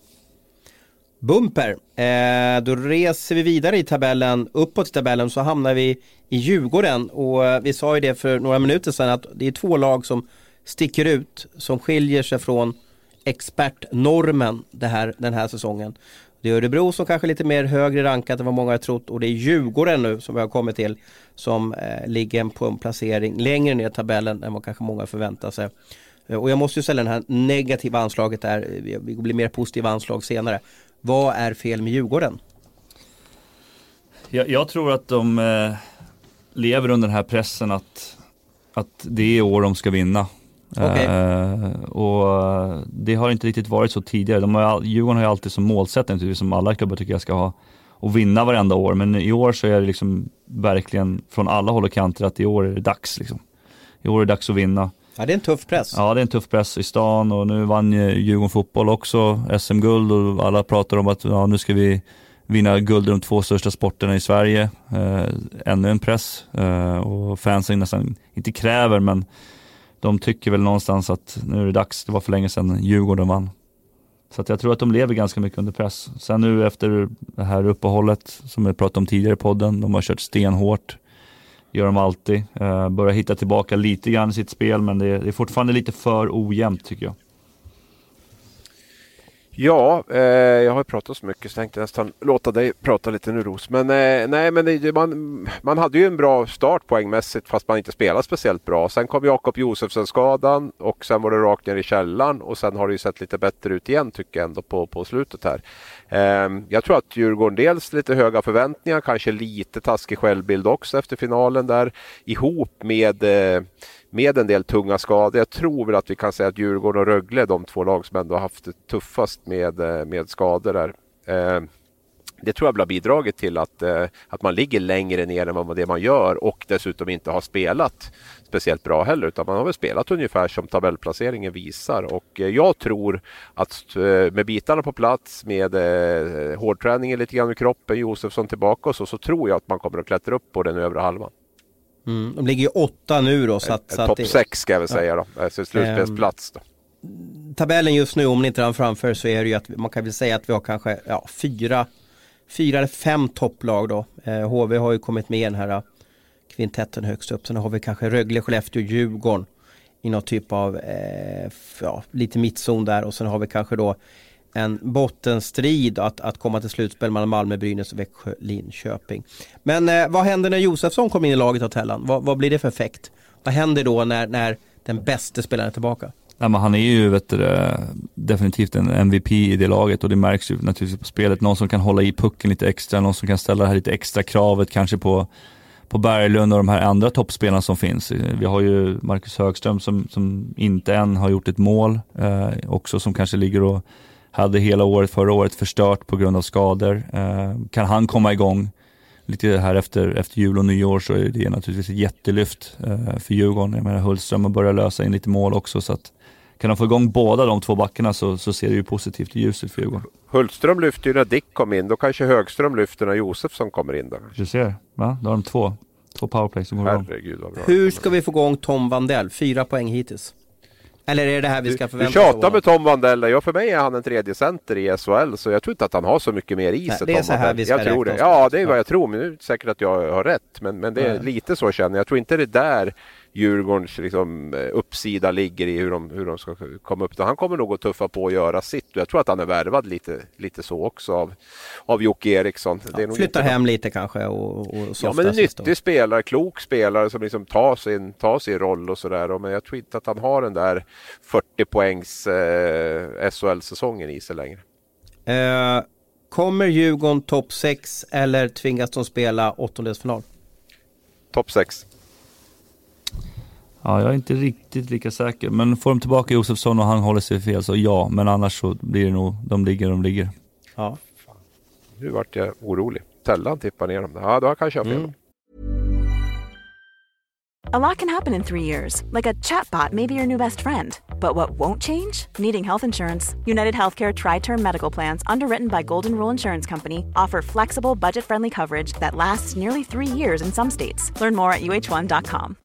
Bumper, eh, då reser vi vidare i tabellen, uppåt i tabellen så hamnar vi i Djurgården och eh, vi sa ju det för några minuter sedan att det är två lag som sticker ut som skiljer sig från expertnormen det här, den här säsongen. Det är Örebro som kanske är lite mer högre rankat än vad många har trott och det är Djurgården nu som vi har kommit till som eh, ligger på en placering längre ner i tabellen än vad kanske många förväntar sig. Eh, och jag måste ju ställa det här negativa anslaget där, eh, vi blir mer positiva anslag senare. Vad är fel med Djurgården? Jag, jag tror att de eh, lever under den här pressen att, att det är år de ska vinna. Okay. Uh, och det har inte riktigt varit så tidigare. De har, Djurgården har ju alltid som målsättning, som alla klubbar tycker jag ska ha, att vinna varenda år. Men i år så är det liksom verkligen från alla håll och kanter att i år är det dags. Liksom. I år är det dags att vinna. Ja det är en tuff press. Ja det är en tuff press i stan och nu vann ju Djurgården fotboll också SM-guld och alla pratar om att ja, nu ska vi vinna guld i de två största sporterna i Sverige. Eh, ännu en press eh, och fansen nästan inte kräver men de tycker väl någonstans att nu är det dags, det var för länge sedan Djurgården vann. Så att jag tror att de lever ganska mycket under press. Sen nu efter det här uppehållet som vi pratade om tidigare i podden, de har kört stenhårt. Gör de alltid. Eh, börjar hitta tillbaka lite grann i sitt spel men det är, det är fortfarande lite för ojämnt tycker jag. Ja, eh, jag har pratat så mycket så tänkte nästan låta dig prata lite nu Ros. Men eh, nej, men det, man, man hade ju en bra start poängmässigt fast man inte spelade speciellt bra. Sen kom Jakob Josefsson-skadan och sen var det rakt ner i källan och sen har det ju sett lite bättre ut igen tycker jag ändå på, på slutet här. Eh, jag tror att Djurgården dels lite höga förväntningar, kanske lite taskig självbild också efter finalen där ihop med eh, med en del tunga skador. Jag tror väl att vi kan säga att Djurgården och Rögle är de två lag som ändå har haft det tuffast med, eh, med skador där. Eh, det tror jag har bidragit till att, eh, att man ligger längre ner än vad det man gör och dessutom inte har spelat speciellt bra heller utan man har väl spelat ungefär som tabellplaceringen visar och eh, jag tror att eh, med bitarna på plats med hårdträningen lite grann i kroppen, Josefsson tillbaka och så, så tror jag att man kommer att klättra upp på den övre halvan. Mm, de ligger ju åtta nu då. Så att, så Topp sex ska jag väl säga då, alltså slutspelsplats då. Tabellen just nu, om ni inte har den framför, så är det ju att man kan väl säga att vi har kanske ja, fyra, fyra eller fem topplag då. Eh, HV har ju kommit med i den här eh, kvintetten högst upp. Sen har vi kanske Rögle, Skellefteå, Djurgården i någon typ av, eh, ja, lite mittzon där och sen har vi kanske då en bottenstrid att, att komma till slutspel mellan Malmö, Brynäs, Växjö, Linköping. Men eh, vad händer när Josefsson kommer in i laget av Tellan? Vad, vad, blir det för effekt? Vad händer då när, när den bästa spelaren är tillbaka? Nej, men han är ju vet du, definitivt en MVP i det laget och det märks ju naturligtvis på spelet. Någon som kan hålla i pucken lite extra, någon som kan ställa det här lite extra kravet kanske på, på Berglund och de här andra toppspelarna som finns. Vi har ju Marcus Högström som, som inte än har gjort ett mål, eh, också som kanske ligger och hade hela året förra året förstört på grund av skador. Eh, kan han komma igång lite här efter, efter jul och nyår så är det naturligtvis ett jättelyft eh, för Djurgården. Jag menar Hultström har börjat lösa in lite mål också så att kan de få igång båda de två backarna så, så ser det ju positivt och ljust ut för Djurgården. Hultström lyfter ju när Dick kom in, då kanske Högström lyfter när Josefsson kommer in. Då. Du ser, va? Då har de två, två powerplay som går igång. Herregud vad bra. Hur ska vi få igång Tom Vandell? Fyra poäng hittills. Eller är det det här vi ska Du förvänta oss av tjatar med Tom Vandell. Ja, för mig är han en tredje center i SHL, så jag tror inte att han har så mycket mer i sig. det är så här vi ska jag tror det. Ja, det är vad Ja. jag tror. Men nu är det säkert att jag har rätt. Men, men det är lite så känner jag. Jag tror inte det är där Djurgårdens liksom, eh, uppsida ligger i hur de, hur de ska komma upp. Han kommer nog att tuffa på och göra sitt. Jag tror att han är värvad lite, lite så också av, av Jocke Eriksson. Nog Flyttar hem lite kanske och, och Ja men en sist då. nyttig spelare, klok spelare som liksom tar sin, tar sin roll och sådär. Men jag tror inte att han har den där 40 poängs eh, SHL-säsongen i sig längre. Eh, kommer Djurgården topp 6 eller tvingas de spela åttondelsfinal? Topp 6. Ja, jag är inte riktigt lika säker. Men får de tillbaka Josefsson och han håller sig fel så ja. Men annars så blir det nog, de ligger de ligger. Ja. Nu vart jag orolig. Tellan tippar ner dem. Ja, då kanske jag har fel. Mm. A lot can happen in three years, like a chatbot may be your new best friend. But what won't change? Needing health insurance. United Healthcare Tri Term Medical Plans, underwritten by Golden Rule Insurance Company, offer flexible, budget friendly coverage that lasts nearly three years in some states. Learn more at uh1.com.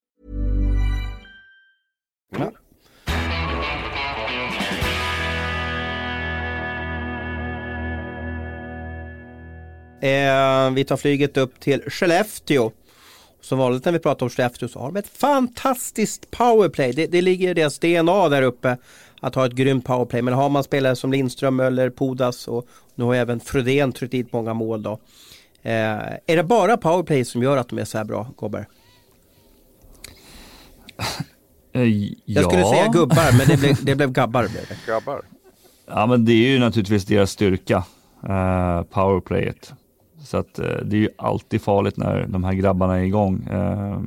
Eh, vi tar flyget upp till Skellefteå. Som vanligt när vi pratar om Skellefteå så har de ett fantastiskt powerplay. Det, det ligger i deras DNA där uppe att ha ett grymt powerplay. Men har man spelare som Lindström, Möller, Pudas och nu har även Frodén tryckt dit många mål då. Eh, är det bara powerplay som gör att de är så här bra, Gobber? <laughs> Eh, Jag skulle säga gubbar, men det blev, det blev gabbar. Blev det. Grabbar. Ja men det är ju naturligtvis deras styrka, eh, powerplayet. Så att eh, det är ju alltid farligt när de här grabbarna är igång. Eh,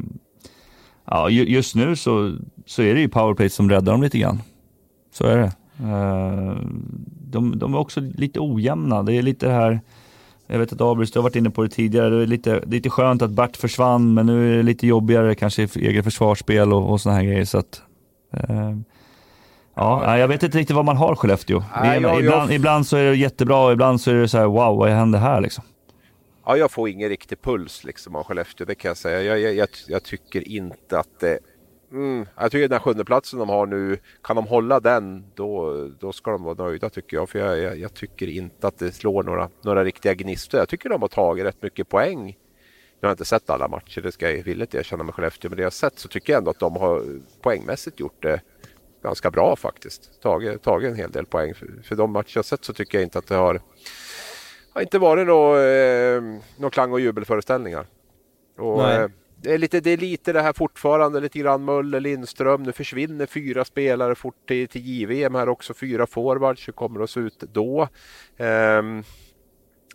ja, ju, just nu så, så är det ju powerplay som räddar dem lite grann. Så är det. Eh, de, de är också lite ojämna. Det är lite det här, jag vet att Abris, du har varit inne på det tidigare, det är lite, lite skönt att Bert försvann men nu är det lite jobbigare kanske i eget försvarsspel och, och sådana här grejer. Så att, eh, Ja, jag vet inte riktigt vad man har Skellefteå. Nej, jag- ibland, jag- ibland så är det jättebra och ibland så är det så här wow, vad händer här liksom? Ja, jag får ingen riktig puls liksom av Skellefteå, det kan jag säga. Jag, jag, jag, jag tycker inte att det... Mm, jag tycker den här sjunde platsen de har nu, kan de hålla den då, då ska de vara nöjda tycker jag. För jag, jag, jag tycker inte att det slår några, några riktiga gnistor. Jag tycker de har tagit rätt mycket poäng. Jag har inte sett alla matcher, det ska jag villigt erkänna med Skellefteå. Men det jag sett så tycker jag ändå att de har poängmässigt gjort det ganska bra faktiskt. Tagit, tagit en hel del poäng. För, för de matcher jag sett så tycker jag inte att det har har inte varit några eh, klang och jubelföreställningar. Och, Nej. eh, det, är lite, det är lite det här fortfarande, lite grann Möller, Lindström. Nu försvinner fyra spelare fort till, till JVM här också. Fyra forwards. Hur kommer det att se ut då? Ehm,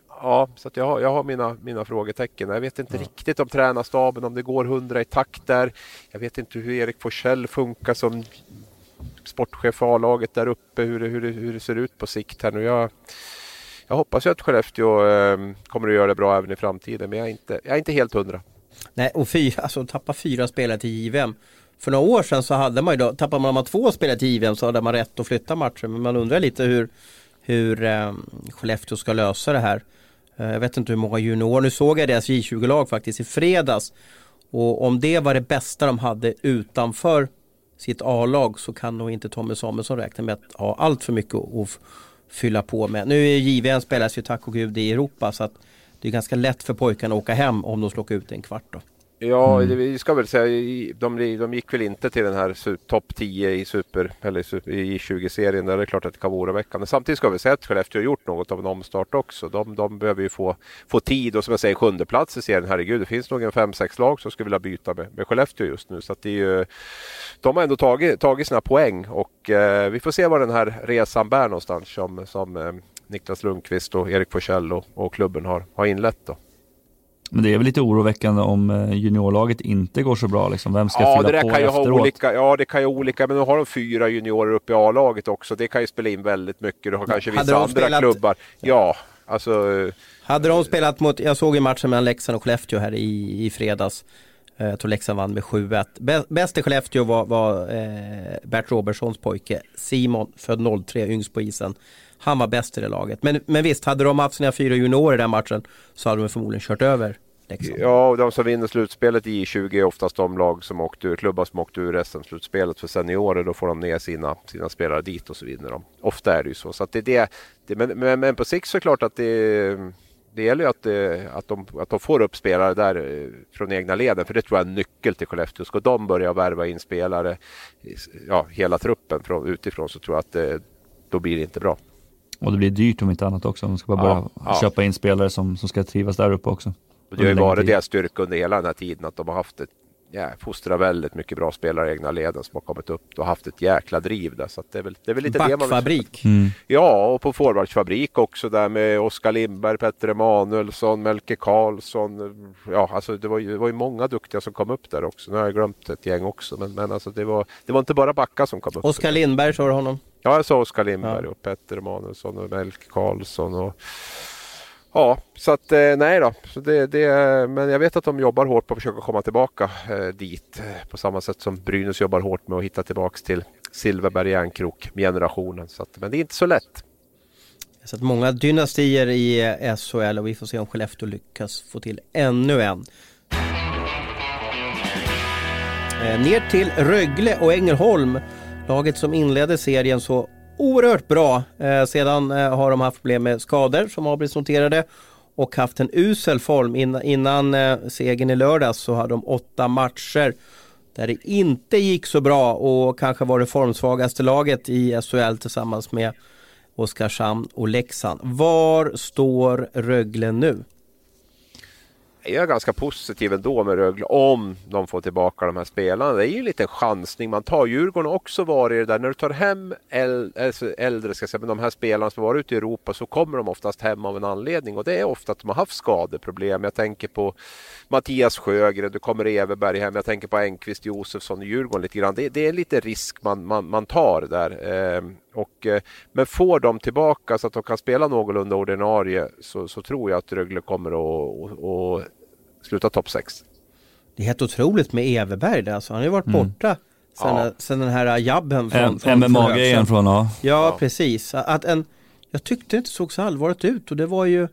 ja, så jag, har, jag har mina, mina frågetecken. Jag vet inte riktigt om tränarstaben, om det går hundra i takt där. Jag vet inte hur Erik Forsell funkar som sportchef för A-laget där uppe. Hur det, hur, det, hur det ser ut på sikt här nu. Jag, jag hoppas ju att Skellefteå eh, kommer att göra det bra även i framtiden, men jag är inte, jag är inte helt hundra. Nej, och fyra, <laughs> alltså tappa fyra spelare till JVM. För några år sedan så hade man ju då, tappade man två spelare till JVM så hade man rätt att flytta matchen. Men man undrar lite hur, hur eh, Skellefteå ska lösa det här. Eh, jag vet inte hur många juniorer, nu såg jag deras J20-lag faktiskt i fredags. Och om det var det bästa de hade utanför sitt A-lag så kan nog inte Tommy Samuelsson räkna med att ha allt för mycket att att fylla på med. Nu är JVM spelas ju tack och gud i Europa så att det är ganska lätt för pojkarna att åka hem om de åka ut i en kvart då. Ja, det, vi ska väl säga, de, de gick väl inte till den här topp 10 i super eller super- i 20-serien. Där det är klart att det kan vara oroväckande. Samtidigt ska vi säga att Skellefteå har gjort något av en omstart också. De, de behöver ju få, få tid och som jag säger sjunde plats i serien. Herregud, det finns nog en fem sex lag som skulle vilja byta med, med Skellefteå just nu. Så att det är ju, de har ändå tagit, tagit sina poäng och eh, vi får se var den här resan bär någonstans som, som eh, Niklas Lundqvist och Erik Forsell och, och klubben har, har inlett. Då. Men det är väl lite oroväckande om eh, juniorlaget inte går så bra liksom. Vem ska Ja, det fylla där på kan ju efteråt? ha olika. Ja, det kan ju ha olika. Men nu har de fyra juniorer uppe i A-laget också. Det kan ju spela in väldigt mycket. Du har kanske vissa andra spelat- klubbar. Ja, Alltså, Hade de spelat mot, jag såg ju matchen mellan Leksand och Skellefteå här i, i fredags. Eh, Jag tror Leksand vann med 7-1. Bä- Bäst i Skellefteå var, var eh, Bert Robertsons pojke Simon, född 03, yngst på isen. Han var bäst i det laget. Men, men visst, hade de haft sina fyra juniorer i den matchen så hade de förmodligen kört över Leksand. Ja, och de som vinner slutspelet i 20 är oftast de lag som åkt ur, klubbar som åkt ur SM-slutspelet för seniorer. Då får de ner sina, sina spelare dit och så vinner de. Ofta är det ju så. så att det, det, det, men, men, men på sikt så är det klart att det, det gäller ju att, eh, att, de, att de får upp spelare där eh, från egna leden. För det tror jag är en nyckel till Skellefteå. Ska de börja värva in spelare, eh, ja, hela truppen från, utifrån så tror jag att det, då blir det inte bra. Och det blir dyrt om inte annat också. De ska bara Ja, börja ja. köpa in spelare som, som ska trivas där uppe också. Det har ju varit deras styrka under hela den här tiden att de har haft ett ja, fostrat väldigt mycket bra spelare i egna leden som har kommit upp och haft ett jäkla driv där. Så att det, är väl, det är väl lite det man vill Backfabrik. Mm. Ja, och på forwardsfabrik också där med Oskar Lindberg, Petter Emanuelsson, Melke Karlsson. Ja, alltså det var, ju, det var ju många duktiga som kom upp där också. Nu har jag glömt ett gäng också, men, men alltså det, var, det var inte bara backar som kom upp. Oskar Lindberg sa du honom? Ja, jag sa Oskar Lindberg Ja. och Petter Emanuelsson och Melke Karlsson. Och, ja, så att eh, nej då. Så det, det, men jag vet att de jobbar hårt på att försöka komma tillbaka eh, dit. eh, På samma sätt som Brynäs jobbar hårt med att hitta tillbaks till Silverberg Järnkrok generationen. Så att, men det är inte så lätt. Så att många dynastier i eh, SHL och vi får se om Skellefteå lyckas få till ännu en. Ner till Rögle och Ängelholm. Laget som inledde serien så oerhört bra. Eh, sedan eh, har de haft problem med skador som Abris noterade och haft en usel form. Innan, innan eh, segern i lördags så hade de åtta matcher där det inte gick så bra och kanske var det formsvagaste laget i SHL tillsammans med Oskarshamn och Leksand. Var står Rögle nu? Jag är ganska positiv ändå med Rögle om de får tillbaka de här spelarna. Det är ju en liten chansning man tar. Djurgården har också varit det där. När du tar hem eh, äldre, ska jag säga, men de här spelarna som har varit ute i Europa så kommer de oftast hem av en anledning och det är ofta att de har haft skadeproblem. Jag tänker på Mattias Sjögren, du kommer Everberg hem. Jag tänker på Engqvist Josefsson i Djurgården lite grann. Det, det är lite risk man, man, man tar där. Ehm, och, eh, men får de tillbaka så att de kan spela någorlunda ordinarie så, så tror jag att Rögle kommer att, att sluta topp 6. Det är helt otroligt med Everberg där, alltså. han har ju varit borta sen, Ja. sen den här jabben från, från MMA-grejen från, ja. Ja, precis. Att en, jag tyckte det inte såg så allvarligt ut och det var ju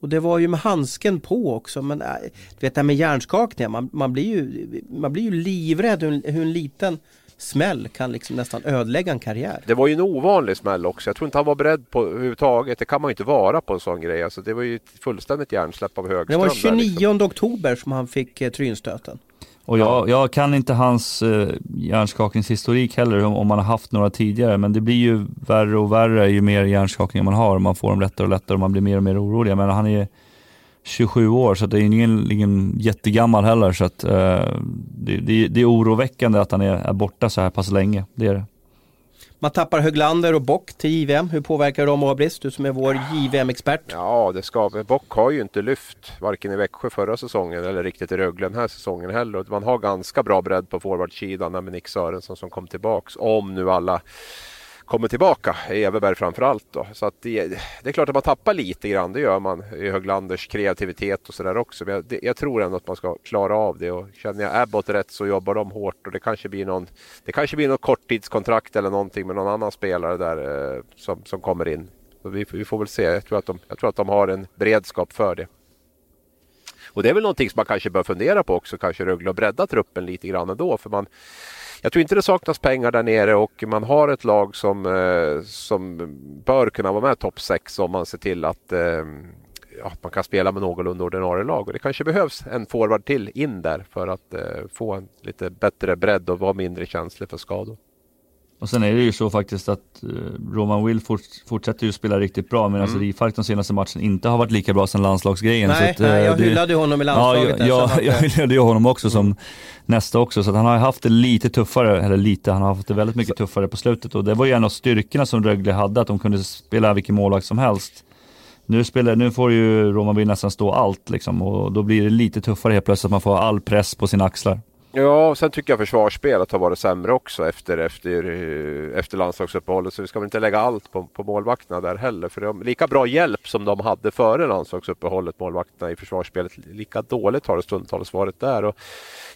och det var ju med handsken på också. Men äh, du vet det här med hjärnskakningar, man, man, blir ju, man blir ju livrädd hur, hur en liten smäll kan liksom nästan ödelägga en karriär. Det var ju en ovanlig smäll också. Jag tror inte han var beredd på överhuvudtaget. Det kan man ju inte vara på en sån grej. Alltså, det var ju ett fullständigt hjärnsläpp av Det Högström. var där, 29 liksom. oktober som han fick eh, trynstöten. Och jag, jag kan inte hans eh, hjärnskakningshistorik heller om, om man har haft några tidigare. Men det blir ju värre och värre ju mer hjärnskakningar man har. Man får dem lättare och lättare och man blir mer och mer orolig. Men han är 27 år så det är ingen, ingen jättegammal heller. Så att, eh, det, det, det är oroväckande att han är, är borta så här pass länge. Det är det. Man tappar Höglander och Bock till JVM. Hur påverkar de Abris? Du som är vår JVM-expert. Ja, det ska vi. Bock har ju inte lyft varken i Växjö förra säsongen eller riktigt i Rögle den här säsongen heller. Och Man har ganska bra bredd på forwardsidan med Nick Sörensson som kom tillbaks. Om nu alla kommer tillbaka, Everberg framförallt då. Så att det, det är klart att man tappar lite grann, det gör man i Höglanders kreativitet och sådär också. Men jag, det, jag tror ändå att man ska klara av det och känner jag Abbott rätt så jobbar de hårt och det kanske blir någon, det kanske blir något korttidskontrakt eller någonting med någon annan spelare där eh, som, som kommer in. Så vi, vi får väl se. Jag tror, att de, jag tror att de har en beredskap för det. Och det är väl någonting som man kanske bör fundera på också, kanske Rögle och bredda truppen lite grann ändå. För man, jag tror inte det saknas pengar där nere och man har ett lag som, eh, som bör kunna vara med topp 6 om man ser till att eh, ja, man kan spela med någorlunda ordinarie lag. Och det kanske behövs en forward till in där för att eh, få en lite bättre bredd och vara mindre känslig för skador. Och sen är det ju så faktiskt att eh, Roman Will fort, fortsätter ju spela riktigt bra medan Mm. Rifalk de senaste matcherna inte har varit lika bra sedan landslagsgrejen. Nej, så att, eh, nej, jag det- hyllade ju honom i Ja, landslaget. jag, där, jag, så att, <laughs> jag eh, hyllade ju honom också som nästa också, så han har haft det lite tuffare, eller lite, han har haft det väldigt mycket tuffare på slutet och det var ju en av styrkorna som Rögle hade, att de kunde spela vilken målvakt som helst. Nu, spelar, nu får ju Roman Will nästan stå allt liksom och då blir det lite tuffare helt plötsligt, att man får all press på sina axlar. Ja, och sen tycker jag försvarsspelet har varit sämre också efter, efter, eh, efter landslagsuppehållet. Så vi ska väl inte lägga allt på, på målvakterna där heller. För de, lika bra hjälp som de hade före landslagsuppehållet, målvakterna i försvarsspelet, lika dåligt har det stundtals varit där. Och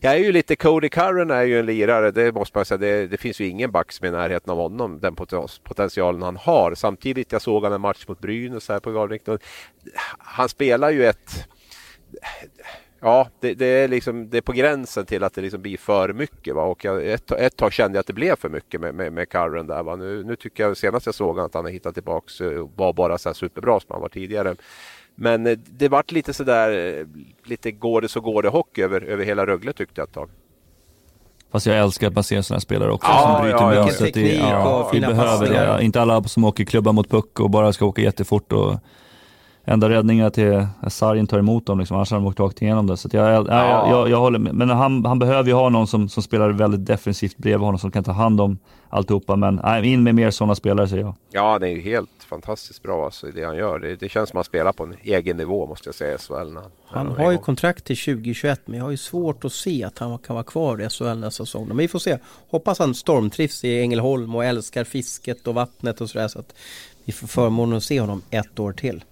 jag är ju lite, Cody Curran är ju en lirare, det måste man säga. Det, det finns ju ingen back som är i närheten av honom, den potentialen han har. Samtidigt, jag såg han en match mot Brynäs här på Galvik. Han spelar ju ett Ja, det, det, är liksom, det är på gränsen till att det liksom blir för mycket. Va? Och jag, ett, ett tag kände jag att det blev för mycket med, med, med Curran där. Va? Nu, nu tycker jag senast jag såg att han har hittat tillbaks och var bara så här superbra som han var tidigare. Men eh, det vart lite sådär, eh, lite går det så går det hockey över, över hela Rögle tyckte jag ett tag. Fast jag älskar att man ser sådana spelare också ja, som bryter ja, mönstret. Ja, ja, vi behöver det. Inte alla som åker klubba mot puck och bara ska åka jättefort och enda räddningen är att, att sargen tar emot dem, liksom, annars hade de åkt rakt igenom det. Så jag, jag, ja. jag, jag, håller med. Men han, han behöver ju ha någon som, som spelar väldigt defensivt bredvid honom, som kan ta hand om alltihopa. Men nej, in med mer sådana spelare säger jag. Ja, det är ju helt fantastiskt bra alltså, det han gör. Det, det känns som att han spelar på en egen nivå måste jag säga i SHL. Han, han har ju kontrakt till 2021 men jag har ju svårt att se att han kan vara kvar i SHL nästa säsong. Men vi får se. Hoppas han stormtrivs i Ängelholm och älskar fisket och vattnet och sådär så att vi får förmånen att se honom ett år till.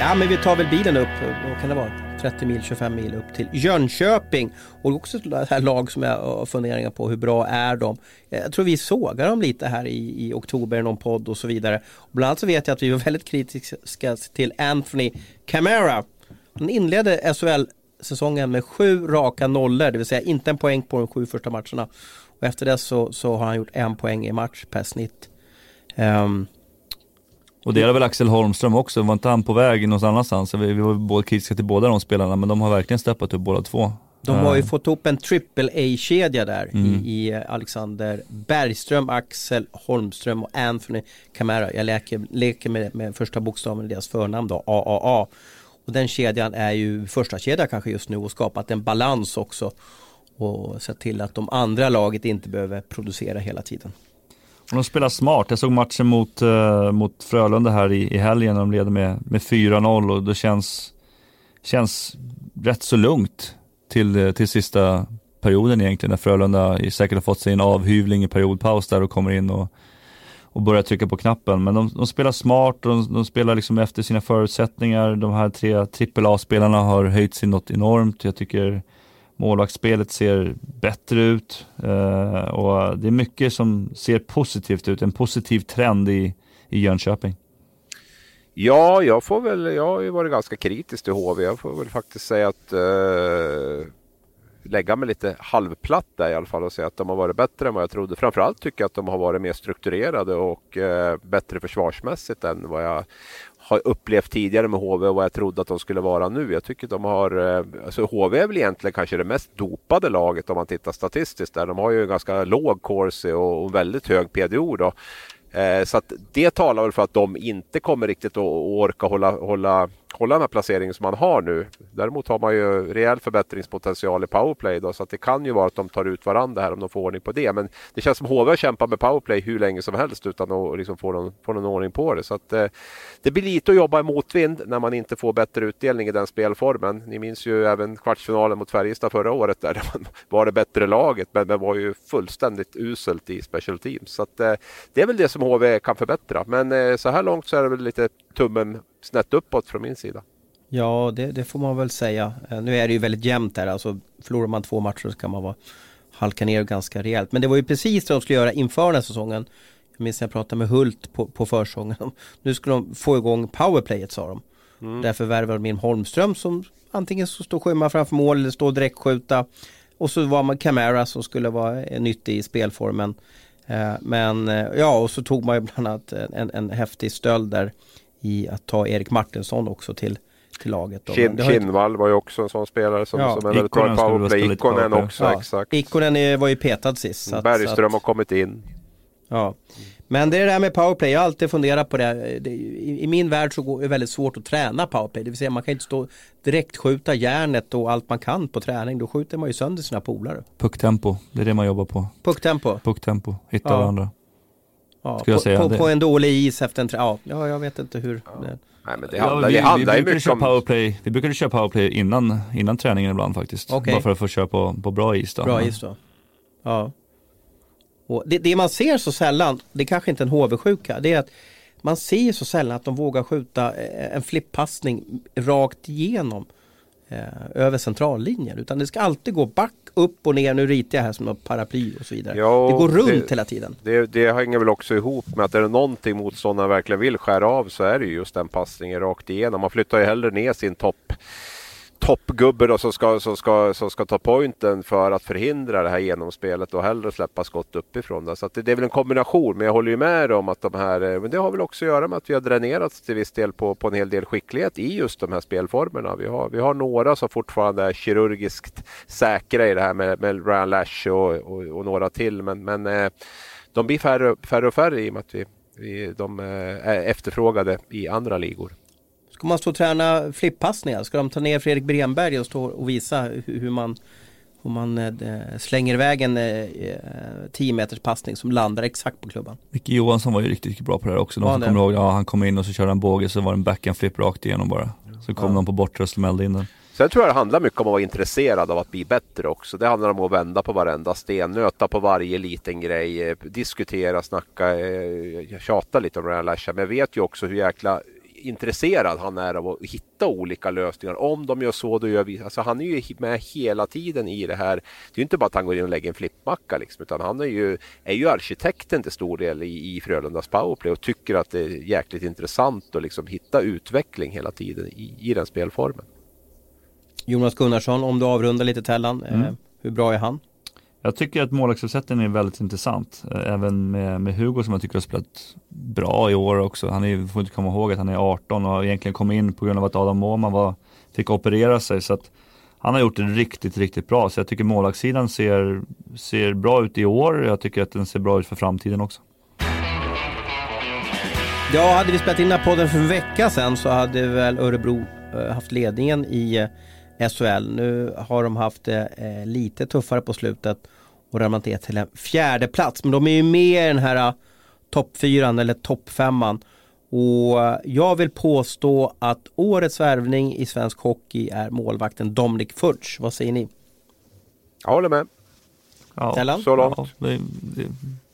Ja men vi tar väl bilen upp, vad kan det vara? 30 mil, 25 mil upp till Jönköping. Och också ett här lag som jag har funderingar på, hur bra är de? Eh, jag tror vi sågar dem lite här i, i oktober, någon podd och så vidare. Och bland annat så vet jag att vi var väldigt kritiska till Anthony Camara. Han inledde SHL-säsongen med sju raka nollor, det vill säga inte en poäng på de sju första matcherna. Och efter det så, så har han gjort en poäng i match per snitt. Um, och det är väl Axel Holmström också, var inte han på väg någonstans annanstans? Vi, vi var båda kritiska till båda de spelarna, men de har verkligen steppat upp båda två. De har ju fått ihop en triple A-kedja där mm. i, i, Alexander Bergström, Axel Holmström och Anthony Camara. Jag leker, leker med, med första bokstaven i deras förnamn då, AAA. Och den kedjan är ju första kedja kanske just nu och skapat en balans också. Och sett till att de andra laget inte behöver producera hela tiden. De spelar smart. Jag såg matchen mot, uh, mot Frölunda här i, i helgen när de leder med, med 4-0 och det känns, känns rätt så lugnt till, eh, till sista perioden egentligen när Frölunda säkert har fått sig en avhyvling i periodpaus där och kommer in och, och börjar trycka på knappen. Men de, de spelar smart, de, de, spelar liksom efter sina förutsättningar. De här tre AAA-spelarna har höjt sig något enormt. Jag tycker Målvaktsspelet ser bättre ut eh, och det är mycket som ser positivt ut. En positiv trend i, i Jönköping. Ja, jag får väl, jag har ju varit ganska kritisk till HV. Jag får väl faktiskt säga att eh, lägga mig lite halvplatt där i alla fall och säga att de har varit bättre än vad jag trodde. Framförallt tycker jag att de har varit mer strukturerade och eh, bättre försvarsmässigt än vad jag har upplevt tidigare med HV och vad jag trodde att de skulle vara nu. Jag tycker de har, eh, alltså HV är väl egentligen kanske det mest dopade laget om man tittar statistiskt där. De har ju ganska låg corsi och väldigt hög PDO då. Eh, så att det talar väl för att de inte kommer riktigt att orka hålla, hålla hålla den här placeringen som man har nu. Däremot har man ju rejäl förbättringspotential i powerplay då, så att det kan ju vara att de tar ut varandra här om de får ordning på det. Men det känns som HV kämpar med powerplay hur länge som helst utan att liksom få, någon, få någon ordning på det. Så att, eh, det blir lite att jobba i motvind när man inte får bättre utdelning i den spelformen. Ni minns ju även kvartsfinalen mot Färjestad förra året där, <laughs> man var det bättre laget men, men var ju fullständigt uselt i special teams. Så att, eh, det är väl det som HV kan förbättra. Men eh, så här långt så är det väl lite tummen snett uppåt från min sida. Ja, det, det, får man väl säga. Eh, nu är det ju väldigt jämnt här. Alltså, förlorar man två matcher så kan man vara, halka ner ganska rejält. Men det var ju precis det de skulle göra inför den här säsongen. Jag minns när jag pratade med Hult på, på försången. <laughs> Nu skulle de få igång powerplayet sa de. Mm. Därför värvade de in Holmström som antingen så står skymma framför mål eller står direktskjuta. Och så var man Camara som skulle vara nyttig i spelformen. Eh, men eh, ja, och så tog man ju bland annat en, en häftig stöld där i att ta Erik Martinsson också till, till laget. Kin, Kinnvall var ju också en sån spelare som, ja. som bra i powerplay. Ikonen också, ja. exakt. Ikonen var ju petad sist. Så Bergström att, har kommit in. Ja. Men det är det där med powerplay, jag har alltid funderat på det. det i, I min värld så är det väldigt svårt att träna powerplay. Det vill säga man kan inte stå direkt skjuta järnet och allt man kan på träning. Då skjuter man ju sönder sina polare. Pucktempo, det är det man jobbar på. Pucktempo? Pucktempo, hitta ja. varandra. Ja, på, på, på, en dålig is efter en ja, ja, jag vet inte hur. Ja. Nej, men det handlar, ja, vi, det handlar vi, vi mycket om... Powerplay, vi brukade köra powerplay innan, innan träningen ibland faktiskt. Okay. Bara för att få köra på, på bra is då. Bra is då. Ja. Och det, det man ser så sällan, det är kanske inte en HV-sjuka, det är att man ser så sällan att de vågar skjuta eh, en flippassning rakt igenom över centrallinjen. Utan det ska alltid gå back, upp och ner. Nu ritar jag här som något paraply och så vidare. Jo, det går runt det, hela tiden. Det, det hänger väl också ihop med att är det någonting motståndarna verkligen vill skära av så är det just den passningen rakt igenom. Man flyttar ju hellre ner sin topp toppgubbe då som ska, som, ska, som ska ta pointen för att förhindra det här genomspelet och hellre släppa skott uppifrån. Då. Så det, det, är väl en kombination, men jag håller ju med om att de här, eh, men det har väl också att göra med att vi har dränerats till viss del på, på en hel del skicklighet i just de här spelformerna. Vi har, vi har några som fortfarande är kirurgiskt säkra i det här med, med Ryan Lash och, och, och, några till, men, men eh, de blir färre, färre och färre i och med att vi, vi, de eh, är efterfrågade i andra ligor. Ska man stå och träna flippassningar? Ska de ta ner Fredrik Bremberg och stå och visa hur man, hur man eh, slänger iväg en eh, 10 meters passning som landar exakt på klubban? Micke Johansson var ju riktigt, riktigt bra på det här också. De som kommer ihåg, ja, han kom in och så körde han båge så var det en backhand flip rakt igenom bara. Så kom ja. de på bortre och smällde in den. Sen tror jag det handlar mycket om att vara intresserad av att bli bättre också. Det handlar om att vända på varenda sten, nöta på varje liten grej, eh, diskutera, snacka, eh, tjata lite om det här Lasha. Men jag vet ju också hur jäkla intresserad han är av att hitta olika lösningar. Om de gör så, då gör vi. Alltså han är ju med hela tiden i det här. Det är inte bara att han går in och lägger en flippmacka liksom, utan han är ju, är ju arkitekten till stor del i, i Frölundas powerplay och tycker att det är jäkligt intressant att liksom hitta utveckling hela tiden i, i den spelformen. Jonas Gunnarsson, om du avrundar lite Tellan, mm. eh, hur bra är han? Jag tycker att målvaktsuppsättningen är väldigt intressant. Eh, även med, med Hugo som jag tycker har spelat bra i år också. Han är, får inte komma ihåg att han är 18 och har egentligen kommit in på grund av att Adam Åhman var, fick operera sig. Så att han har gjort det riktigt, riktigt bra. Så jag tycker målvaktssidan ser, ser bra ut i år. Jag tycker att den ser bra ut för framtiden också. Ja, hade vi spelat in den här podden för en vecka sedan så hade väl Örebro eh, haft ledningen i eh, SHL. Nu har de haft det lite tuffare på slutet och ramlat ner till en fjärde plats. Men de är ju med i den här uh, toppfyran eller toppfemman. Och uh, jag vill påstå att årets värvning i svensk hockey är målvakten Dominic Furch. Vad säger ni? Jag håller med. Ja, så långt. Ja, det, det,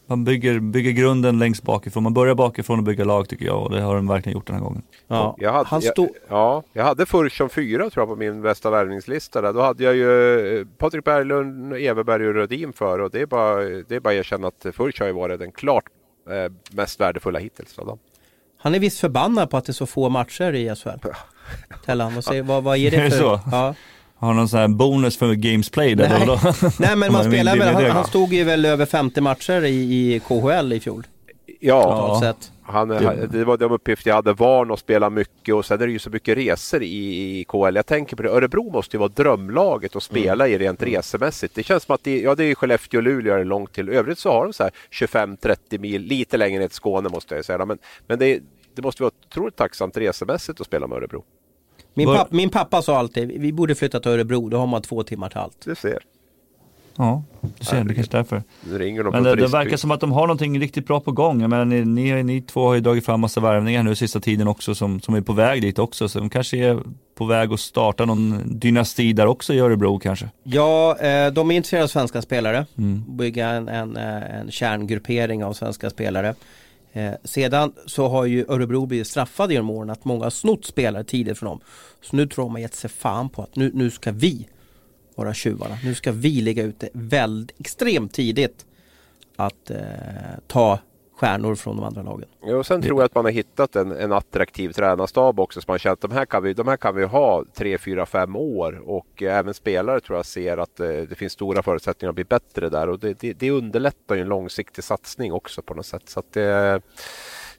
man bygger, bygger grunden längst bakifrån. Man börjar bakifrån och bygger lag tycker jag och det har de verkligen gjort den här gången. Ja, jag hade, han stod... jag, ja, jag hade Furch som fyra tror jag på min bästa värvningslista. Där. Då hade jag ju eh, Patrik Berglund, Everberg och Rödin för och det är bara, det är bara att erkänna att Furch har ju varit den klart eh, mest värdefulla hittills av dem. Han är visst förbannad på att det är så få matcher i SHL. Tellan, vad, säger, <laughs> vad, vad är det för... Är det så? Ja. Har någon sån här bonus för Games Play där Nej, då? <laughs> Nej men man spelar väl, han, han, stod ju väl över 50 matcher i, i KHL i fjol. Ja, ja. Han, det var de uppgifter jag hade. Van att spela mycket och sen är det ju så mycket resor i, i KHL. Jag tänker på det, Örebro måste ju vara drömlaget att spela mm. i rent resemässigt. Det känns som att det, ja, det är Skellefteå och Luleå är långt till. Övrigt så har de så här 25-30 mil, lite längre ner till Skåne måste jag säga. Men, men det, det måste vara otroligt tacksamt resemässigt att spela med Örebro. Min, papp, min pappa sa alltid, vi borde flytta till Örebro, då har man två timmar till allt. Du ser. Ja, du ser, det kanske är därför. Nu ringer de Men det, det verkar som att de har någonting riktigt bra på gång. Men ni, ni, ni två har ju dragit fram massa värvningar nu sista tiden också som, som är på väg dit också. Så de kanske är på väg att starta någon dynasti där också i Örebro kanske? Ja, eh, de är intresserade av svenska spelare. Mm. Bygga en, en, eh, en kärngruppering av svenska spelare. Eh, sedan så har ju Örebro blivit straffade genom åren att många har snott spelare tidigt från dem. Så nu tror de har gett sig fan på att nu, nu ska vi vara tjuvarna. Nu ska vi ligga ute väldigt extremt tidigt att eh, ta stjärnor från de andra lagen. Ja, och sen tror jag att man har hittat en, en attraktiv tränarstab också. Så man känner att de här kan vi, de här kan vi ha tre, fyra, fem år. Och eh, även spelare tror jag ser att eh, det finns stora förutsättningar att bli bättre där. Och det, det, det underlättar ju en långsiktig satsning också på något sätt. Så att det,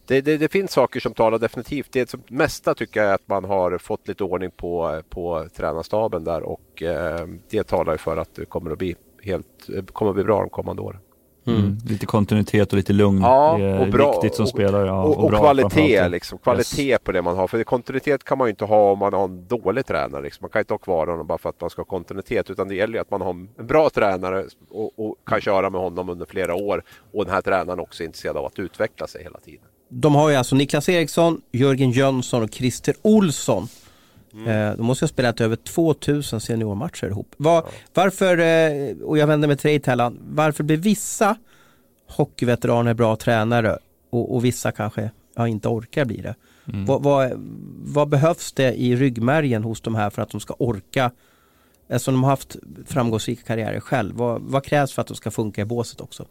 det, det, det, finns saker som talar definitivt. Det som mesta tycker jag är att man har fått lite ordning på, på tränarstaben där och eh, det talar ju för att det kommer att bli helt, eh, kommer att bli bra de kommande åren. Mm. mm. Lite kontinuitet och lite lugn. Ja, det är och bra, viktigt som spelare. Ja, och, och, och kvalitet, liksom. kvalitet yes. på det man har. För kontinuitet kan man ju inte ha om man har en dålig tränare. Liksom. Man kan inte ha kvar honom bara för att man ska ha kontinuitet. Utan det gäller ju att man har en bra tränare och, och kan köra med honom under flera år. Och den här tränaren också är intresserad av att utveckla sig hela tiden. de har ju alltså Niklas Eriksson, Jörgen Jönsson och Christer Olsson. Mm. Eh, de måste ha spelat över 2000 seniormatcher ihop. Var, ja. Varför, eh, och jag vänder mig till dig Tellan, varför blir vissa hockeyveteraner bra tränare och, och vissa kanske ja, inte orkar bli det? Mm. Vad, vad, vad, behövs det i ryggmärgen hos de här för att de ska orka Eftersom de har haft framgångsrika karriärer själv, vad, vad krävs för att de ska funka i båset också?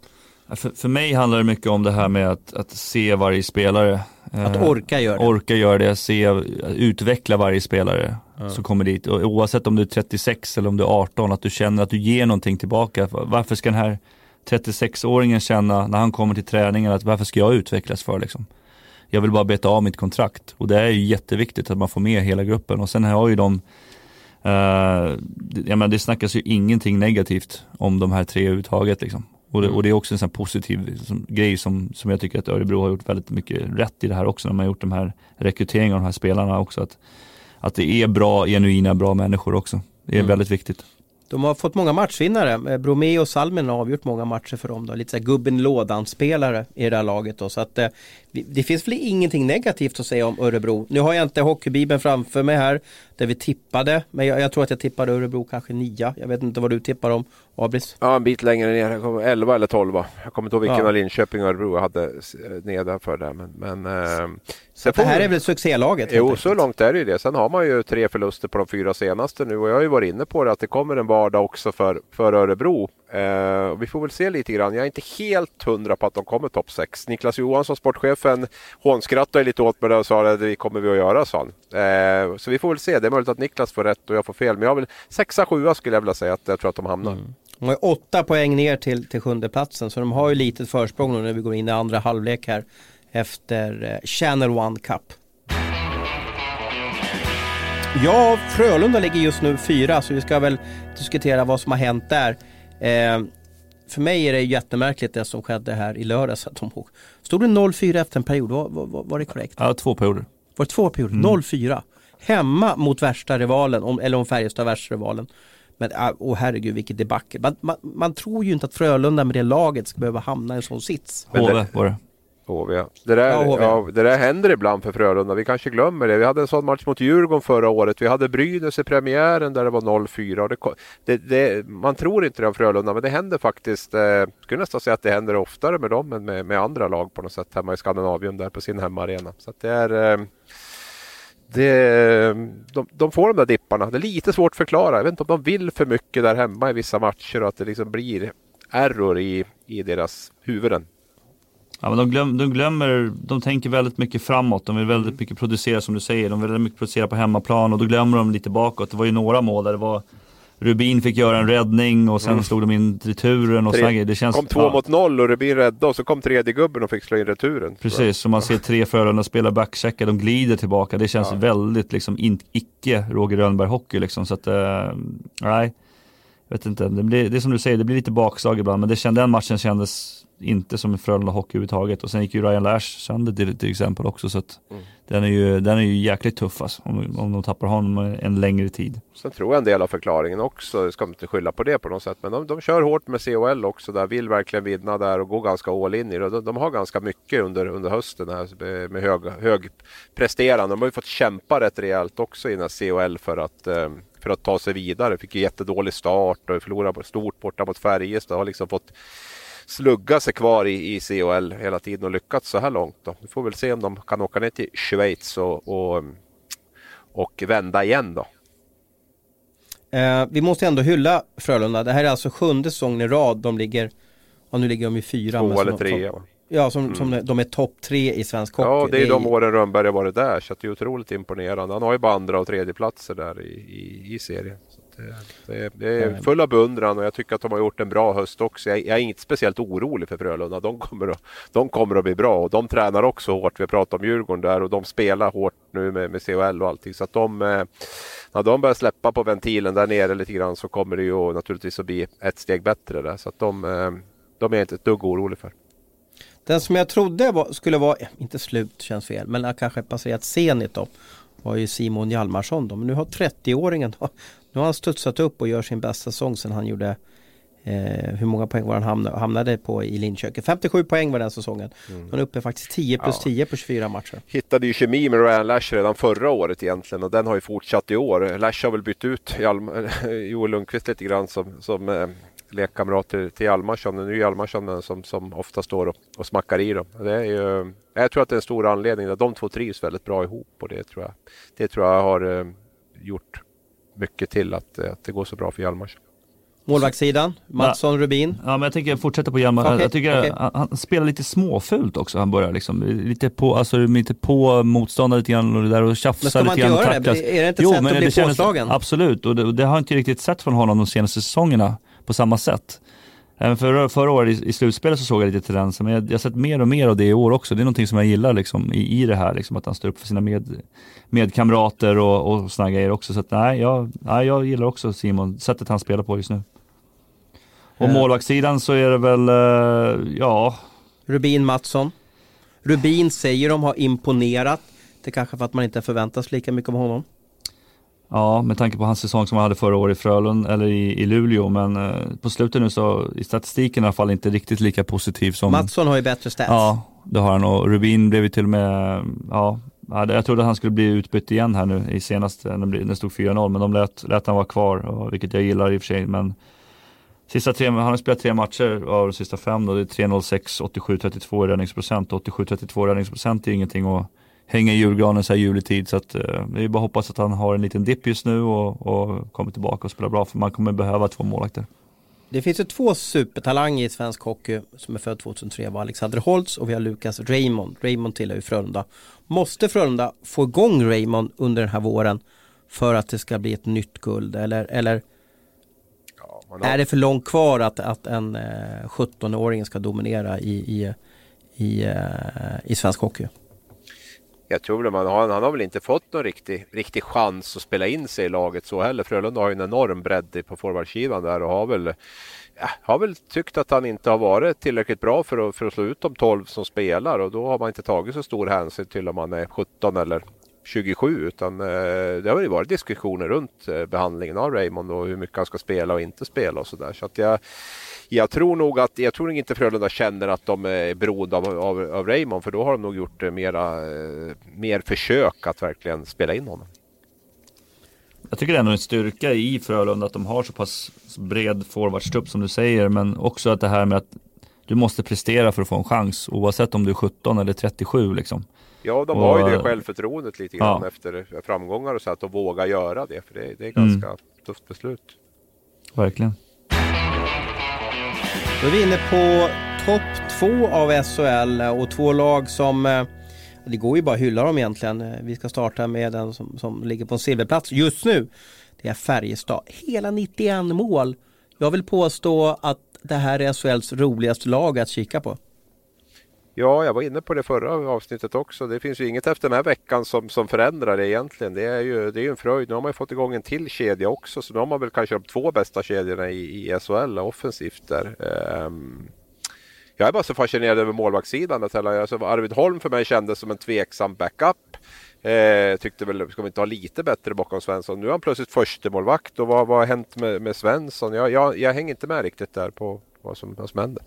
För, för mig handlar det mycket om det här med att, att se varje spelare. Att eh, orka göra det. Orka göra det, se, utveckla varje spelare ja. som kommer dit. Och oavsett om du är 36 eller om du är 18, att du känner att du ger någonting tillbaka. Varför ska den här 36-åringen känna när han kommer till träningen att varför ska jag utvecklas för liksom? Jag vill bara beta av mitt kontrakt och det är ju jätteviktigt att man får med hela gruppen och sen har ju de Uh, jag menar, det snackas ju ingenting negativt om de här tre överhuvudtaget. Liksom. Och, det, och det är också en sån positiv liksom, grej som, som jag tycker att Örebro har gjort väldigt mycket rätt i det här också när man har gjort de här rekryteringarna av de här spelarna också. Att, att det är bra, genuina, bra människor också. Det är mm. väldigt viktigt. De har fått många matchvinnare. Eh, Bromé och Salmen har avgjort många matcher för dem. Då. Lite så här gubben lådan spelare i det här laget. Då. Så att, eh, det finns väl ingenting negativt att säga om Örebro. Nu har jag inte hockeybibeln framför mig här. Där vi tippade. Men jag, jag tror att jag tippade Örebro kanske nia. Jag vet inte vad du tippar om. Abris? Ja en bit längre ner. 11 eller 12. Jag kommer inte ihåg vilken ja. av Linköping och Örebro jag hade nedanför där. Men, men, äh, så det här är väl succélaget? Jo, så långt är det ju det. Sen har man ju tre förluster på de fyra senaste nu och jag har ju varit inne på det att det kommer en vardag också för, för Örebro. Uh, vi får väl se lite grann. Jag är inte helt hundra på att de kommer topp 6. Niklas Johansson, sportchefen, hånskrattade lite åt mig och sa att det kommer vi att göra, sa han. Eh, så vi får väl se. Det är möjligt att Niklas får rätt och jag får fel. Men jag vill sexa, sjua skulle jag vilja säga att jag tror att de hamnar. Mm. De har åtta poäng ner till, till sjunde platsen så de har ju litet försprång nu när vi går in i andra halvlek här efter eh, Channel One Cup. Ja, Frölunda ligger just nu fyra så vi ska väl diskutera vad som har hänt där. Eh, för mig är det jättemärkligt det som skedde här i lördags. Att de Stod det 0-4 efter en period? Var, var, var det korrekt? Ja, två perioder. Var det två perioder? Mm. 0-4. Hemma mot värsta rivalen, om, eller om Färjestad värsta rivalen. Men äh, åh herregud vilket debacle. Man, man, man, tror ju inte att Frölunda med det laget ska behöva hamna i en sån sits. HV var det. HV. Det där, ja, ja, det där händer ibland för Frölunda. Vi kanske glömmer det. Vi hade en sån match mot Djurgården förra året. Vi hade Brynäs i premiären där det var 0-4. Det, det, man tror inte det om Frölunda, men det händer faktiskt. Jag eh, skulle nästan säga att det händer oftare med dem än med, med andra lag på något sätt hemma i Skandinavien där på sin hemmaarena. Så det är... Eh, det, de, de får de där dipparna. Det är lite svårt att förklara. Jag vet inte om de vill för mycket där hemma i vissa matcher och att det liksom blir error i, i deras huvuden. Ja, men de, glöm, de glömmer, de tänker väldigt mycket framåt. De vill väldigt mycket producera som du säger. De vill väldigt mycket producera på hemmaplan och då glömmer de lite bakåt. Det var ju några mål där det var Rubin fick göra en räddning och sen mm. slog de in returen och Tre, det känns, kom två ja. mot noll och Rubin räddade och så kom tredje gubben och fick slå in returen. Precis, så man ser tre Frölunda spela backcheckar, de glider tillbaka. Det känns ja. väldigt liksom in, icke Roger Rönnberg-hockey liksom. Så att, uh, nej, vet inte. Det, blir, det är som du säger, det blir lite bakslag ibland. Men det den matchen kändes inte som en Frölunda hockey överhuvudtaget. Och sen gick ju Ryan Lash sönder till, till exempel också. Så att mm. den, är ju, den är ju jäkligt tuff alltså, om, om de tappar honom en längre tid. Sen tror jag en del av förklaringen också, ska inte skylla på det på något sätt, men de, de kör hårt med COL också där, vill verkligen vinna där och gå ganska all in i det. De, de har ganska mycket under, under hösten här med hög, hög presterande. De har ju fått kämpa rätt rejält också i den här COL för att eh, för att ta sig vidare. Fick ju jättedålig start och förlorade stort borta mot Färjestad. Har liksom fått slugga sig kvar i, i CHL hela tiden och lyckats så här långt. Då. Vi får väl se om de kan åka ner till Schweiz och, och, och vända igen då. Eh, vi måste ändå hylla Frölunda. Det här är alltså sjunde säsongen i rad de ligger, ja nu ligger de i fyra. Två eller tre. Som, ja, som, mm. som de är topp tre i svensk hockey. Ja, det är, det är de åren Rönnberg har varit där så det är otroligt imponerande. Han har ju bara andra och tredje platser där i, i, i serien. Det, det är full av beundran och jag tycker att de har gjort en bra höst också. Jag, jag är inte speciellt orolig för Frölunda. De kommer, att, de kommer att bli bra och de tränar också hårt. Vi pratar om Djurgården där och de spelar hårt nu med, med CHL och allting. Så att de, eh, när de börjar släppa på ventilen där nere lite grann så kommer det ju naturligtvis att bli ett steg bättre där. Så att de, eh, de är inte ett dugg orolig för. Den som jag trodde var, skulle vara, inte slut känns fel, men kanske passerat Zenit då var ju Simon Hjalmarsson då. Men nu har 30-åringen nu har han studsat upp och gör sin bästa säsong sedan han gjorde Eh, hur många poäng var han hamnade, hamnade på i Linköping? 57 poäng var den säsongen. Mm. Han är uppe faktiskt 10 plus ja. 10 på 24 matcher. Hittade ju kemi med Ryan Lash redan förra året egentligen och den har ju fortsatt i år. Lash har väl bytt ut <laughs> Joel Lundqvist lite grann som, som eh, lekkamrat till, till Hjalmarsson. Nu är Hjalmarsson som, som ofta står och, och smackar i dem. Det är ju, jag tror att det är en stor anledning att de två trivs väldigt bra ihop och det tror jag, det tror jag har eh, gjort mycket till att, att det går så bra för Hjalmarsson. Målvaktssidan, Mattsson, Rubin. Ja men jag tänker fortsätta på Hjalmar. Okay, jag tycker okay. han, han, spelar lite småfult också. Han börjar liksom lite på, alltså lite på motståndare lite grann och där och tjafsa lite grann. Men ska man inte göra det? Är det inte ett jo, sätt att bli påslagen? Absolut och det, det, har jag inte riktigt sett från honom de senaste säsongerna på samma sätt. Även förra, förra året i, i slutspelet så såg jag lite tendenser, men jag, har sett mer och mer av det i år också. Det är någonting som jag gillar liksom, i, i det här, liksom, att han står upp för sina med, medkamrater och, och sådana grejer också. Så att, nej, jag, nej, jag gillar också Simon, sättet han spelar på just nu. Och målvaktssidan så är det väl, uh, ja. Rubin Mattsson. Rubin säger de har imponerat. Det är kanske för att man inte förväntas lika mycket av honom. Ja, med tanke på hans säsong som han hade förra året i Frölund eller i, i Luleå. Men eh, på slutet nu så i statistiken i alla fall inte riktigt lika positiv som... Mattsson har ju bättre stats. Ja, det har han och Rubin blev ju till och med, ja, jag trodde han skulle bli utbytt igen här nu i senaste, när det stod 4-0, men de lät, lät han vara kvar, vilket jag gillar i och för sig. Men Sista tre, han har spelat tre matcher av de sista fem då. Det är 3-0-6, 87-32 i räddningsprocent. 87-32 räddningsprocent är ingenting att hänga i julgranen så här juletid. Så att, eh, vi bara hoppas att han har en liten dipp just nu och, och kommer tillbaka och spelar bra. För man kommer behöva två målvakter. Det finns ju två supertalanger i svensk hockey som är född 2003. Vi har Alexander Holtz och vi har Lukas Raymond. Raymond tillhör ju Frölunda. Måste Frölunda få igång Raymond under den här våren för att det ska bli ett nytt guld? Eller, eller har... Är det för långt kvar att, att en eh, 17-åring ska dominera i, i, i, eh, i svensk hockey? Jag tror att man har, han har väl inte fått någon riktig, riktig chans att spela in sig i laget så heller. Frölunda har ju en enorm bredd på forwardsidan där och har väl, ja, har väl tyckt att han inte har varit tillräckligt bra för att, för att slå ut de 12 som spelar och då har man inte tagit så stor hänsyn till om man är 17 eller 27 utan eh, det har ju varit diskussioner runt eh, behandlingen av Raymond och hur mycket han ska spela och inte spela och sådär. Så att jag, jag tror nog att, jag tror inte Frölunda känner att de är beroende av, av, av Raymond för då har de nog gjort mera, mer försök att verkligen spela in honom. Jag tycker det är ändå en styrka i Frölunda att de har så pass bred forwardstrupp som du säger men också att det här med att du måste prestera för att få en chans oavsett om du är 17 eller 37 liksom. Ja, de och, har ju det självförtroendet lite grann ja. efter framgångar och så att de vågar göra det. För det, det är ganska mm. tufft beslut. Verkligen. Då är vi inne på topp två av SHL eh, och två lag som eh, det går ju bara att hylla dem egentligen. Eh, vi ska starta med den som, som ligger på en silverplats just nu. Det är Färjestad. Hela 91 mål. Jag vill påstå att det här är SHLs roligaste lag att kika på. Ja, jag var inne på det förra avsnittet också. Det finns ju inget efter den här veckan som, som förändrar det egentligen. Det är ju det är en fröjd. Nu har man ju fått igång en till kedja också, så nu har man väl kanske de två bästa kedjorna i, i SHL offensivt där. Um, jag är bara så fascinerad över målvaktssidan. alltså Arvid Holm för mig kändes som en tveksam backup. Eh, tyckte väl, ska vi inte ha lite bättre bakom Svensson? Nu är han plötsligt första målvakt och vad, vad har hänt med, med Svensson? Jag, jag, jag hänger inte med riktigt där på vad som, vad som händer.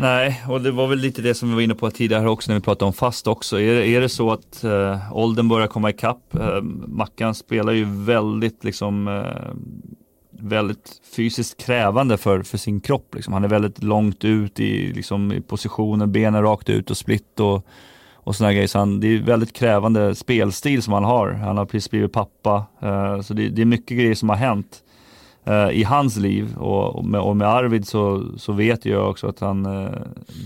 Nej, och det var väl lite det som vi var inne på tidigare också när vi pratade om fast också. Är, är det så att eh, åldern börjar komma ikapp? Eh, Mackan spelar ju väldigt liksom eh, väldigt fysiskt krävande för, för sin kropp. Liksom. Han är väldigt långt ut i, liksom, i positionen, benen rakt ut och splitt och, och sådana grejer. Så han, det är väldigt krävande spelstil som han har. Han har precis blivit pappa, eh, så det, det, är mycket grejer som har hänt Eh, i hans liv. Och, och, med, och med Arvid så, så vet jag också att han eh,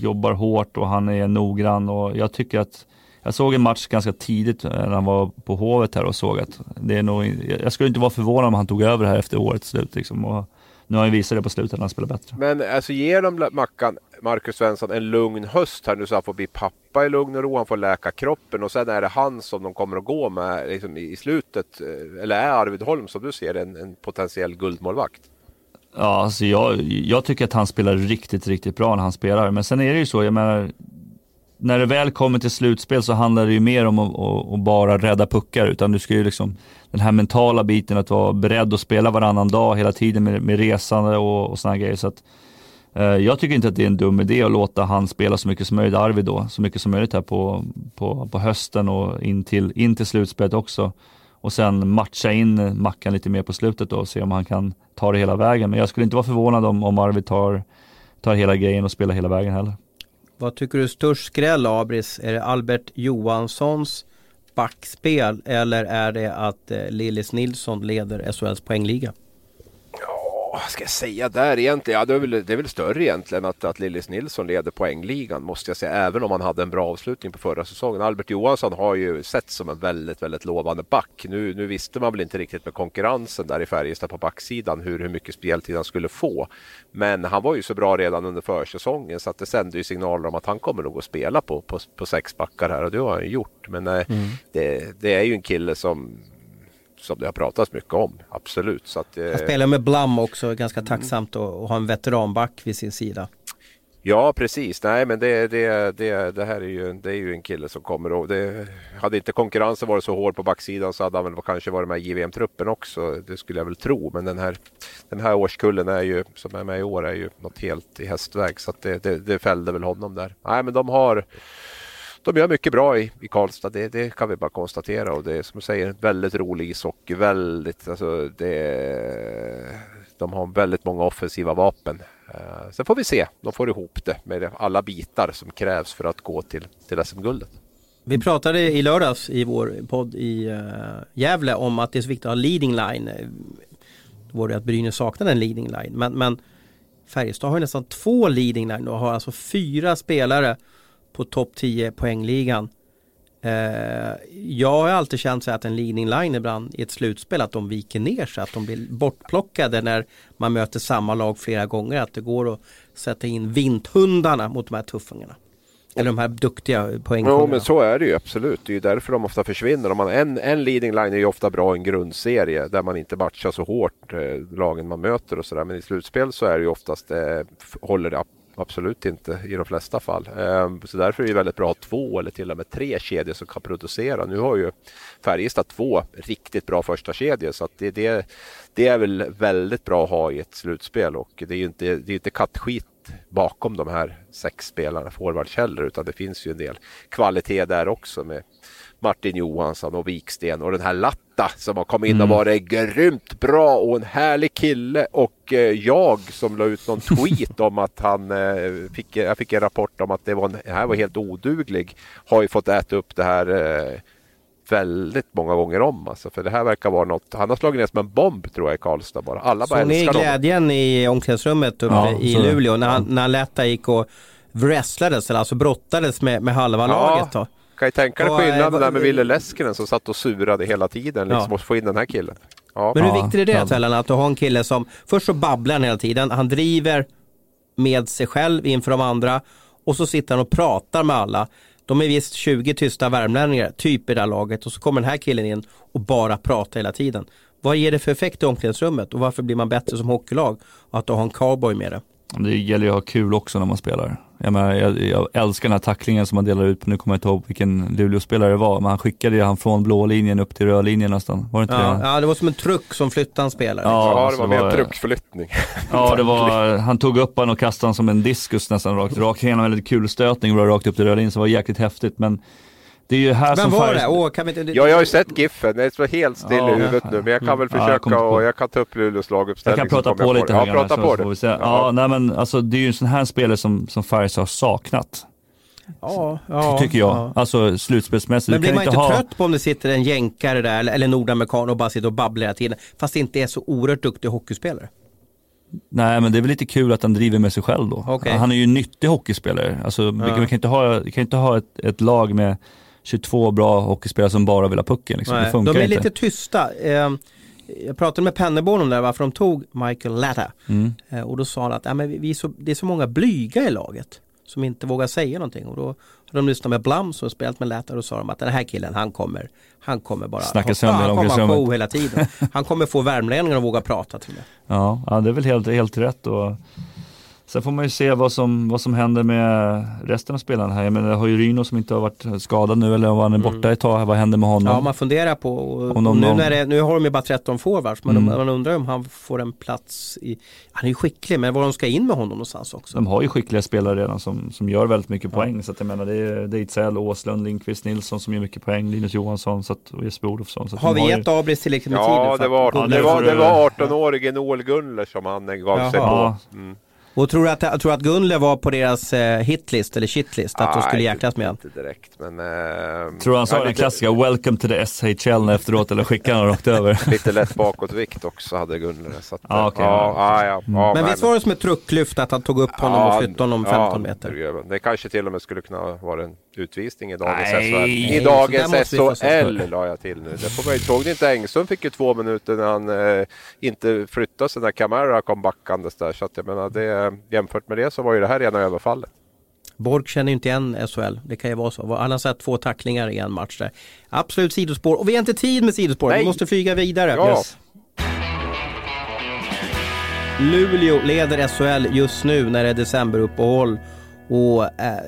jobbar hårt och han är noggrann och jag tycker att jag såg en match ganska tidigt eh, när han var på Hovet här och såg att det är nog, jag skulle inte vara förvånad om han tog över här efter årets slut liksom. Och nu har han visat det på slutet när han spelar bättre. Men alltså ger de Mackan, Marcus Svensson, en lugn höst här nu så han får bli pappa i lugn och ro, han får läka kroppen och sen är det han som de kommer att gå med liksom, i slutet. Eller är Arvid Holm som du ser en, en potentiell guldmålvakt? Ja, alltså jag, jag tycker att han spelar riktigt, riktigt bra när han spelar. Men sen är det ju så, jag menar, när det väl kommer till slutspel så handlar det ju mer om att, att, att bara rädda puckar utan du ska ju liksom den här mentala biten att vara beredd att spela varannan dag hela tiden med, med resande och, och sådana grejer. Så att, eh, jag tycker inte att det är en dum idé att låta han spela så mycket som möjligt, Arvid då, så mycket som möjligt här på, på, på hösten och in till, in till slutspelet också. Och sen matcha in Mackan lite mer på slutet då och se om han kan ta det hela vägen. Men jag skulle inte vara förvånad om, om Arvid tar, tar hela grejen och spelar hela vägen heller. Vad tycker du är störst skräll Abris? Är det Albert Johanssons backspel eller är det att eh, Lillis Nilsson leder SHLs poängliga? Vad ska jag säga där egentligen? Ja, det, är väl, det är väl större egentligen att, att Lillis Nilsson leder poängligan måste jag säga. Även om han hade en bra avslutning på förra säsongen. Albert Johansson har ju sett som en väldigt, väldigt lovande back. Nu, nu visste man väl inte riktigt med konkurrensen där i Färjestad på backsidan hur, hur mycket speltid han skulle få. Men han var ju så bra redan under försäsongen så att det sände ju signaler om att han kommer nog att spela på, på, på sex backar här och det har han gjort. Men eh, mm. det, det är ju en kille som som det har pratats mycket om. Absolut. Så att, eh, Han spelar med Blam också, ganska tacksamt att ha en veteranback vid sin sida. Ja precis, nej men det, det, det, det här är ju, det är ju en kille som kommer och det, hade inte konkurrensen varit så hård på backsidan så hade han väl kanske varit med i JVM-truppen också. Det skulle jag väl tro. Men den här, den här årskullen är ju, som är med i år är ju något helt i hästväg så att det, det, det fällde väl honom där. Nej men de har de gör mycket bra i, i Karlstad, det, det, kan vi bara konstatera. Och det är som du säger väldigt rolig ishockey. Väldigt, alltså, det, de har väldigt många offensiva vapen. Uh, sen får vi se, de får ihop det med alla bitar som krävs för att gå till, till SM-guldet. Vi pratade i lördags i vår podd i uh, Gävle om att det är så viktigt att ha leading line. Då var det att Brynäs saknade en leading line. Men, men Färjestad har ju nästan två leading line och har alltså fyra spelare på topp 10 poängligan. Eh, jag har alltid känt så att en leading line ibland i ett slutspel att de viker ner sig, att de blir bortplockade när man möter samma lag flera gånger. Att det går att sätta in vinthundarna mot de här tuffingarna. Eller de här duktiga poängkungarna. Ja men så är det ju absolut. Det är ju därför de ofta försvinner. Om man, en, en leading line är ju ofta bra i en grundserie där man inte matchar så hårt eh, lagen man möter och sådär. Men i slutspel så är det ju oftast, eh, håller det Absolut inte i de flesta fall. Ehm, så därför är det väldigt bra att ha två eller till och med tre kedjor som kan producera. Nu har ju Färjestad två riktigt bra första kedjor så att det, det, det är väl väldigt bra att ha i ett slutspel och det är ju inte, det är inte kattskit bakom de här sex spelarna forwards heller utan det finns ju en del kvalitet där också med Martin Johansson och Viksten och den här Latta som har kommit in och mm. varit grymt bra och en härlig kille. Och eh, jag som la ut någon <laughs> tweet om att han eh, fick, jag fick en rapport om att det var, en, det här var helt oduglig. Har ju fått äta upp det här eh, väldigt många gånger om. Alltså, för det här verkar vara något, han har slagit ner som en bomb tror jag i Karlstad bara. Alla bara så älskar honom. glädjen i omklädningsrummet uppe ja, i Luleå när, han, när Latta gick och wrestlades, eller alltså brottades med, med halva ja. laget då? Kan ju tänka dig skillnaden där med Ville Leskinen som satt och surade hela tiden liksom, ja. och få in den här killen. Ja. Men hur viktigt är det Tällan att du har en kille som, först så babblar han hela tiden, han driver med sig själv inför de andra och så sitter han och pratar med alla. De är visst 20 tysta värmlänningar, typ i det här laget och så kommer den här killen in och bara pratar hela tiden. Vad ger det för effekt i omklädningsrummet och varför blir man bättre som hockeylag? Att ha en cowboy med det. Det gäller ju att ha kul också när man spelar. Jag, menar, jag, jag älskar den här tacklingen som han delar ut på, nu kommer jag inte ihåg vilken Luleå-spelare det var, men han skickade ju han från blå linjen upp till röd linjen nästan. Var det inte ja, det? Ja, det var som en truck som flyttade en spelare. Ja, ja det var mer truckförflyttning. Ja, det var, han tog upp han och kastade han som en diskus nästan rakt, rakt igenom en väldigt kul stötning och rakt upp till röd linjen, så det var jäkligt häftigt. Men det är ju här Vem som var det? Åh, kan vi inte... Ja, jag har ju sett Giffen. Det är helt still ja, i huvudet nu. Men jag kan väl försöka ja, och jag kan ta upp Luleås laguppställning. Jag kan prata på lite Ja, prata på det. Ja, ja, nej men alltså det är ju en sån här spelare som, som Färjestad har saknat. Ja, ja, tycker jag. Ja. Alltså slutspelsmässigt. Men blir man inte ha... trött på om det sitter en jänkare där eller, eller nordamerikan och bara sitter och babblar hela tiden. Fast det inte är så oerhört duktig hockeyspelare. Nej men det är väl lite kul att han driver med sig själv då. Okay. Han är ju en nyttig hockeyspelare. Alltså, ja. vi, kan inte ha, kan inte ha ett, ett lag med 22 bra hockeyspelare som bara vill ha pucken. Liksom. Det funkar de är inte. lite tysta. Ehm, jag pratade med Pennerborn om det, varför de tog Michael Latta. Mm. Eh, och då sa han att ja, men vi är så, det är så många blyga i laget som inte vågar säga någonting. Och då har de lyssnat med Blam som spelat med Latta och sa de att den här killen han kommer, han kommer bara Snacka sönder han kommer ha hela tiden. Han kommer få värmlänningar att våga prata till <laughs> Ja, ja, det är väl helt, helt rätt. Och Sen får man ju se vad som, vad som händer med resten av spelarna här. Jag menar, har ju Ryno som inte har varit skadad nu eller var han är borta mm. ett tag. Vad händer med honom? Ja, man funderar på. Och, och nu, när det, nu har de ju bara 13 forwards, men mm. man undrar om han får en plats i... Han är ju skicklig, men var de ska in med honom någonstans också. De har ju skickliga spelare redan som, som gör väldigt mycket ja. poäng. Så att jag menar, det är Dejtsell, Åslund, Lindqvist, Nilsson som gör mycket poäng, Linus Johansson så att, och Jesper Olofsson. Så har vi gett Abris tillräckligt med ja, tid? Det var, ja, det, var, det var 18-årige Noel Gunler som han gav Jaha. sig på. Mm. Och tror du att, tror att Gunle var på deras eh, hitlist eller shitlist? Att ah, de skulle jäklas med Inte direkt men... Eh, tror du han sa den lite... klassiska “Welcome to the SHL” efteråt eller skickade han rakt över? <laughs> lite lätt bakåtvikt också hade Gunle. Så att, ah, okay. ja, ah, ja, mm. Men, men visst var det som ett trucklyft att han tog upp honom och flyttade honom 15 meter? Det, det kanske till och med skulle kunna vara en utvisning i dagens SHL. I dagens SHL la jag till nu. Det får man, såg ni inte Engström fick ju två minuter när han eh, inte flyttade sig när Camara kom backandes där. Så att jag menar, det, jämfört med det så var ju det här rena överfallet. Borg känner ju inte igen SHL. Det kan ju vara så. Han har sett två tacklingar i en match där. Absolut sidospår. Och vi har inte tid med sidospår. Nej. Vi måste flyga vidare. Ja. Yes. Luleå leder SHL just nu när det är decemberuppehåll. Och eh,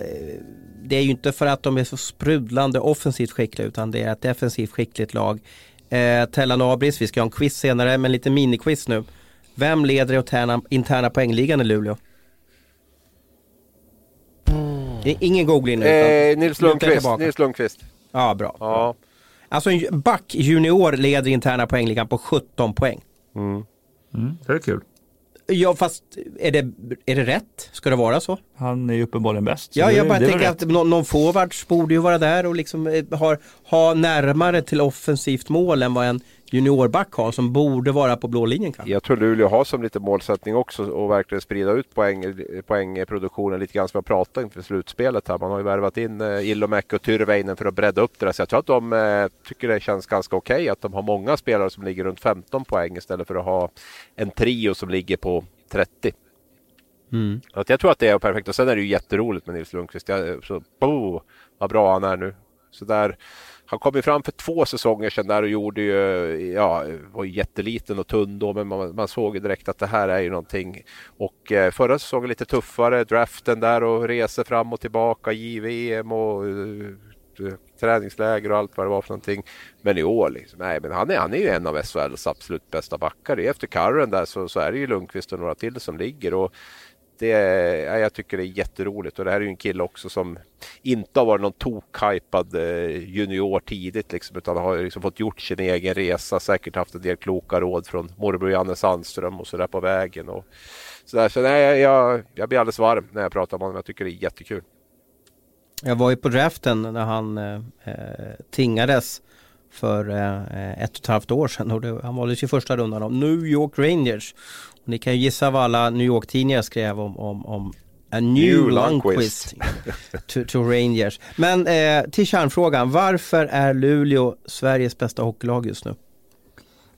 det är ju inte för att de är så sprudlande offensivt skickliga utan det är ett defensivt skickligt lag. Eh, Tellan Abris, vi ska ha en quiz senare men lite miniquiz nu. Vem leder interna, interna poängligan i Luleå? Mm. Ingen googling nu. Eh, Nils Lundqvist. Nils Lundqvist. Ja, bra. Ja. Alltså en back junior leder interna poängligan på 17 poäng. Mm. Mm, det är kul. Ja fast är det, är det rätt? Ska det vara så? Han är ju uppenbarligen bäst. Ja, jag bara tänker att någon, någon forwards borde ju vara där och liksom eh, har, ha närmare till offensivt mål än vad en juniorback har som borde vara på blå linjen kanske. Jag tror Luleå har som lite målsättning också att verkligen sprida ut poäng, poängproduktionen lite grann som jag pratade inför slutspelet här. Man har ju värvat in eh, Ilomäki och Tyrväinen för att bredda upp det där. Så jag tror att de eh, tycker det känns ganska okej okay att de har många spelare som ligger runt 15 poäng istället för att ha en trio som ligger på 30. Mm. Att jag tror att det är perfekt och sen är det ju jätteroligt med Nils Lundqvist. Jag, så, oh, vad bra han är nu. Så där, han kom ju fram för två säsonger sedan där och gjorde ju, ja, var jätteliten och tunn då, men man, man såg ju direkt att det här är ju någonting. Och eh, förra säsongen lite tuffare, draften där och resor fram och tillbaka, JVM och uh, träningsläger och allt vad det var för någonting. Men i år, liksom, nej, men han är, han är ju en av SHLs absolut bästa backar. Efter Karren där så, så är det ju Lundqvist och några till som ligger. Och det är, jag tycker det är jätteroligt och det här är ju en kille också som inte har varit någon tok-hypad eh, junior tidigt liksom, utan har liksom fått gjort sin egen resa, säkert haft en del kloka råd från morbror Janne Sandström och sådär på vägen. Och så där. så nej, jag, jag blir alldeles varm när jag pratar om honom, jag tycker det är jättekul. Jag var ju på draften när han eh, eh tingades för eh, eh ett och ett halvt år sedan och det, han valdes i första rundan av New York Rangers. Och ni kan ju gissa vad alla New York-tidningar skrev om, om, om A new, new Lundqvist <laughs> to, to, Rangers. Men eh, till kärnfrågan, varför är Luleå Sveriges bästa hockeylag just nu?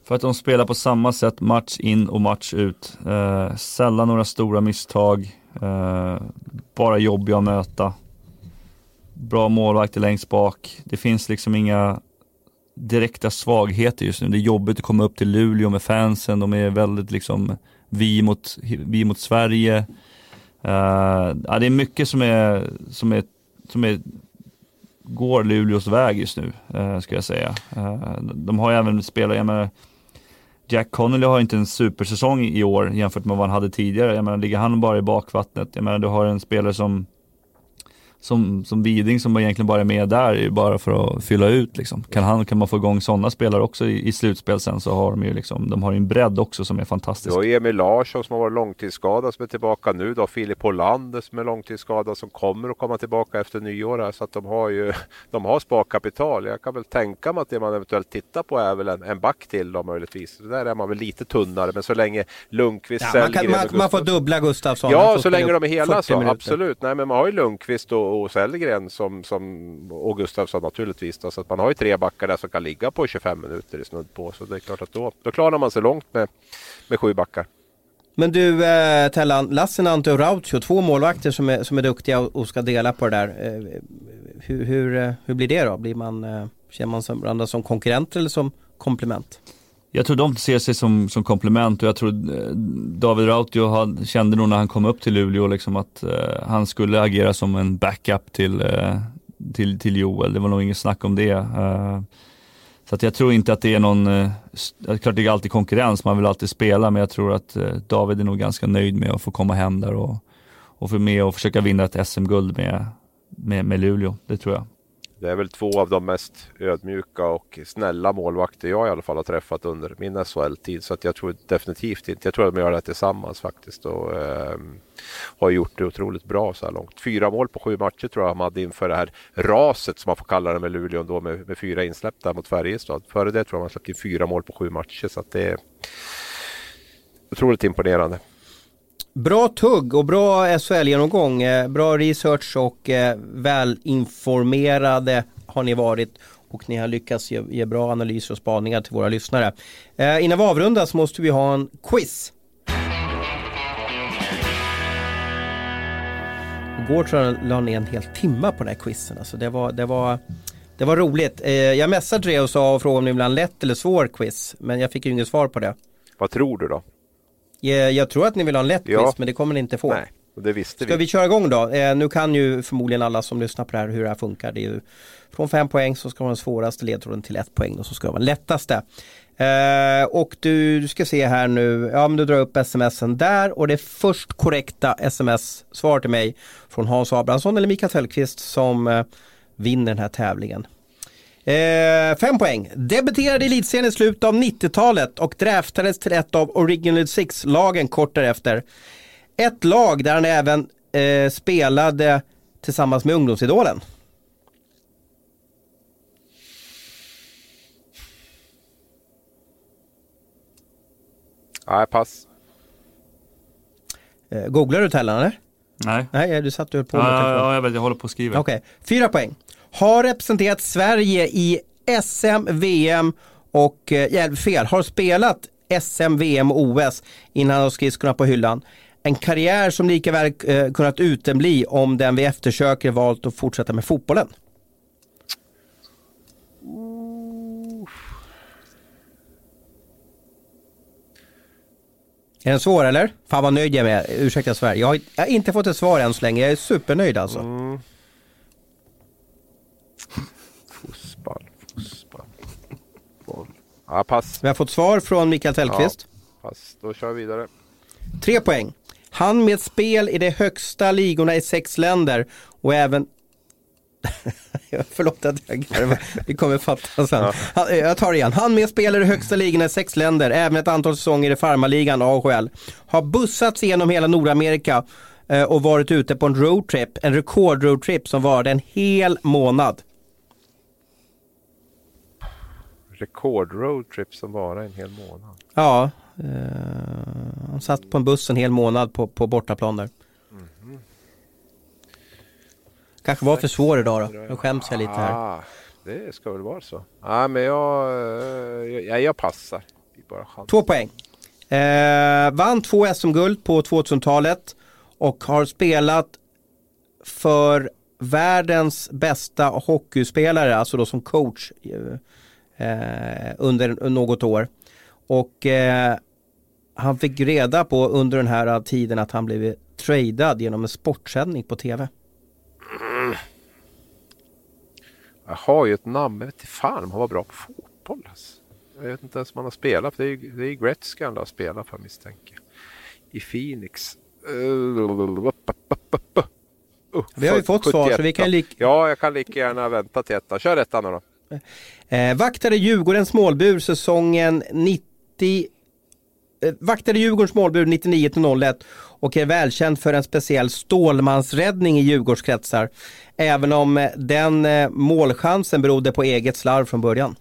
För att de spelar på samma sätt match in och match ut. Eh, sällan några stora misstag, eh, bara jobbiga att möta. Bra målvakter längst bak. Det finns liksom inga direkta svagheter just nu. Det är jobbigt att komma upp till Luleå med fansen. De är väldigt liksom vi mot, vi mot Sverige. Uh, ja, det är mycket som är, som är, som är går Luleås väg just nu, uh, ska jag säga. Uh, de har ju även spelat, jag menar, Jack Connolly har inte en supersäsong i år jämfört med vad han hade tidigare. Jag menar, ligger han bara i bakvattnet? Jag menar, du har en spelare som som, som Widing som egentligen bara är med där är bara för att fylla ut liksom. Kan, han, kan man få igång sådana spelare också i, i slutspel sen så har de ju liksom, de har en bredd också som är fantastisk. Du har Emil Larsson som har varit långtidsskadad som är tillbaka nu då. Filip Hollander som är långtidsskadad som kommer att komma tillbaka efter nyår här. Så att de har ju, <laughs> de har sparkapital. Jag kan väl tänka mig att det man eventuellt tittar på är väl en, en back till då möjligtvis. Så där är man väl lite tunnare men så länge Lundqvist, ja, man, kan, man, man, får dubbla Gustafsson. Ja, så länge de är hela så, minuter. absolut. Nej men man har ju Lundqvist och och Sellgren som, som, och Gustafsson naturligtvis. Då, så att man har ju tre backar där som kan ligga på 25 minuter i snudd på. Så det är klart att då, då klarar man sig långt med, med sju backar. Men du eh, Tellan, Lassinantti och Rautio, två målvakter som är, som är duktiga och ska dela på det där. Eh, hur, hur, eh, hur blir det då? Blir man, eh, känner man varandra som konkurrenter eller som komplement? Jag tror de ser sig som, som komplement och jag tror eh, David Rautio kände nog när han kom upp till Luleå liksom att eh, han skulle agera som en backup till, eh, till, till Joel. Det var nog inget snack om det. Eh, så att jag tror inte att det är någon, eh, klart det är alltid konkurrens, man vill alltid spela, men jag tror att eh, David är nog ganska nöjd med att få komma hem där och, och få med och försöka vinna ett SM-guld med, med, med Luleå. Det tror jag. Det är väl två av de mest ödmjuka och snälla målvakter jag i alla fall har träffat under min SHL-tid. Så att jag tror definitivt inte, jag tror att de gör det tillsammans faktiskt och eh, har gjort det otroligt bra så här långt. Fyra mål på sju matcher tror jag de hade inför det här raset som man får kalla det med Luleå då med, med fyra insläppta mot Färjestad. Före det tror jag man släppte in fyra mål på sju matcher så att det är otroligt imponerande. Bra tugg och bra SHL-genomgång. Eh, bra research och eh, välinformerade har ni varit och ni har lyckats ge, ge bra analyser och spaningar till våra lyssnare. Eh, innan vi avrundar så måste vi ha en quiz. Igår tror jag la ner en hel timme på den här quizen. Alltså det, var, det, var, det var roligt. Eh, jag messade dig och sa och frågade om det vill ha en lätt eller svår quiz. Men jag fick ju inget svar på det. Vad tror du då? Jag, jag tror att ni vill ha en lätt Ja. quiz men det kommer ni inte få. Nej, och det visste Ska vi. vi köra igång då? Eh, nu kan ju förmodligen alla som lyssnar på det här hur det här funkar. Det är ju från fem poäng så ska man den svåraste ledtråden till ett poäng och så ska vara den lättaste. Eh, och du, du ska se här nu, ja men du drar upp smsen där och det först korrekta sms-svar till mig från Hans Abrahamsson eller Mikael Tellqvist som eh, vinner den här tävlingen. Eh, fem poäng. Debuterade i elitserien i slutet av 90-talet och draftades till ett av Original Six-lagen kort därefter. Ett lag där han även eh, spelade tillsammans med ungdomsidolen. Nej, pass. Eh, googlar du Tellan eller? Nej. Nej, du satt och höll på Ja, ja, ja, jag vet, jag håller på att skriva. Okej, fyra poäng. Har representerat Sverige i SM, VM och, eh, fel, har spelat SM, VM och OS innan han har skridskorna på hyllan. En karriär som lika väl eh, kunnat utebli om den vi eftersöker valt att fortsätta med fotbollen. Är den svår eller? Fan vad nöjd jag är med, ursäkta Sverige. Jag har, jag har inte fått ett svar än så länge, jag är supernöjd alltså. Mm fotboll. Boll. Ja, pass. Vi har fått svar från Mikael Tellqvist. Pass. Då kör vi vidare. Tre poäng. Han med spel i de högsta ligorna i sex länder och även <laughs> Förlåt att jag garvar. <laughs> Vi kommer fatta sen. Han, eh, jag tar det igen. Han med spel i högsta ligorna i sex länder, även ett antal säsonger i farmarligan AHL. Har bussats igenom hela Nordamerika eh, och varit ute på en roadtrip, en rekord-roadtrip som varade en hel månad. Rekord roadtrip som varar en hel månad. Ja, eh, han satt på en buss en hel månad på, på bortaplan där. Kanske var för svår idag då. Nu skäms jag lite här. Ah, det ska väl vara så. Ja, men jag, eh, jag, jag passar. Två poäng. Eh, vann två SM-guld på 2000-talet och har spelat för världens bästa hockeyspelare, alltså då som coach eh, under något år. Och eh, han fick reda på under den här tiden att han blivit tradad genom en sportsändning på tv. Jag har ju ett namn, men jag vet inte fan om han var bra på fotboll. Alltså. Jag vet inte ens om han har spelat. Det är det är Gretzky han har spelat för misstänker I Phoenix. Uh, Vi har ju fått svar, så vi kan lik- Ja, jag kan lika gärna vänta till ettan. Kör ettan nu då. Eh, vaktade Djurgårdens målbur säsongen 90 eh, Vaktade Djurgårdens målbur 99 till 01 och är välkänd för en speciell Stålmansräddning i Djurgårdskretsar. Även om eh, den eh, målchansen berodde på eget slarv från början.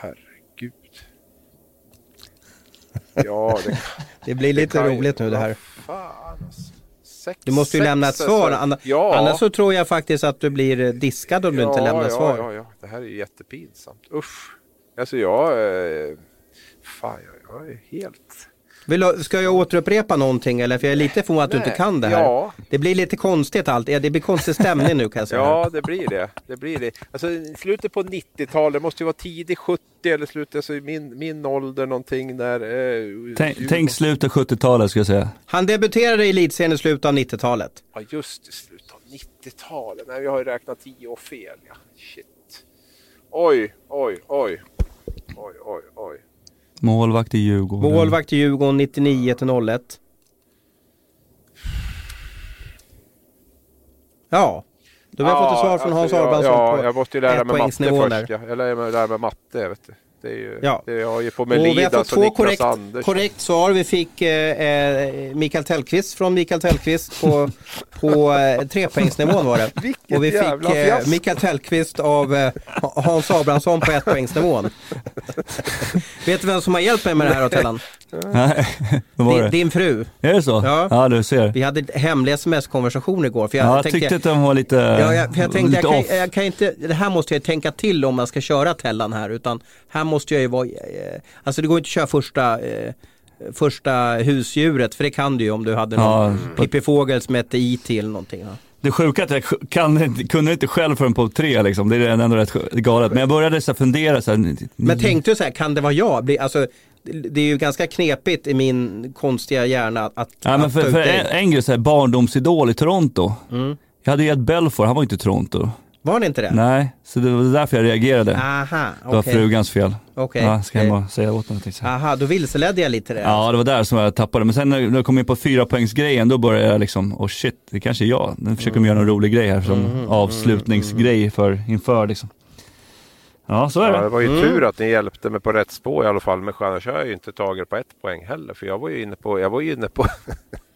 Herregud. Ja, det, <laughs> Det blir lite ju- roligt nu det här. Fan, alltså. Sex, Du måste ju sex lämna ett svar, så- ja. annars så tror jag faktiskt att du blir eh, diskad om du inte lämnar ja, svar. Ja, ja, det här är ju jättepinsamt. Usch. Alltså jag... Eh, fan, jag, jag är helt... Vill ska jag återupprepa någonting eller? För jag är lite förvånad att du inte kan det här. Ja. Det blir lite konstigt allt. Ja, det blir konstig stämning nu kan jag säga. <laughs> Ja, det blir det. det, blir det. Alltså, slutet på 90-talet, det måste ju vara tidigt 70 eller slutet, alltså min, min ålder någonting där. Eh, Tänk, tänk slutet 70-talet ska jag säga. Han debuterade i elitserien i slutet av 90-talet. Ja, just i slutet av 90-talet. Nej, vi har ju räknat 10 år fel. Ja. Shit. Oj, oj, oj. Oj, oj, oj. Målvakt i Djurgården. Målvakt i Djurgården 99 till 01. Ja, då har vi fått ett svar från Hans alltså, Abrahamsson ja, på jag måste ju lära mig matte först. Ja. Jag lär mig, lära mig matte, vet du. Det är ju, Ja. det jag ju på Och har fått och två Niklas korrekt, korrekt svar. Vi fick eh, eh, Mikael Tellqvist från Mikael Tellqvist på, på eh, trepoängsnivån var det. <laughs> Vilket Och vi fick eh. Mikael Tellqvist av eh, Ha- Hans Abrahamsson på ettpoängsnivån. <laughs> Vet du vem som har hjälpt mig med det här Tellan? Nej, <laughs> vad var Din, det? din fru. Är det så? Ja. Ja, du ser. Vi hade hemlig sms-konversation igår. För jag, Ja, jag tänkte, tyckte att den var lite, Ja, jag, för jag tänkte, lite jag off. kan, jag kan inte, det här måste jag tänka till om man ska köra Tellan här. Utan här måste jag ju vara, eh, alltså det går inte att köra första, eh, första husdjuret. För det kan du ju om du hade någon Ja, Pippi Fågel som hette IT eller någonting. Ja. Det sjuka är att jag kan, kunde inte själv förrän på tre liksom. Det är ändå rätt galet. Men jag började så här fundera så här, Men tänkte du så här, kan det vara jag? Alltså, det är ju ganska knepigt i min konstiga hjärna att, Ja, men att för, ta ut för en, en grej, så här, barndomsidol i Toronto. Mm. Jag hade ju Ed Belfour, han var inte i Toronto. Var det inte det? Nej, så det var därför jag reagerade. Aha, Det var frugans fel. Okej. Ja, ska hem och säga åt henne. tänkte jag. Aha, då vilseledde jag lite det. Ja, det var där som jag tappade. Men sen när jag kom in på fyra poängsgrejen då började jag liksom, oh shit, det kanske är jag. Nu försöker de göra någon rolig grej här som Mm. avslutningsgrej för, inför liksom. Ja, så är Ja, det det. var ju Mm. tur att ni hjälpte mig på rätt spår i alla fall. Men annars har jag ju inte tagit på ett poäng heller. För jag var ju inne på... Jag var ju inne på... <laughs>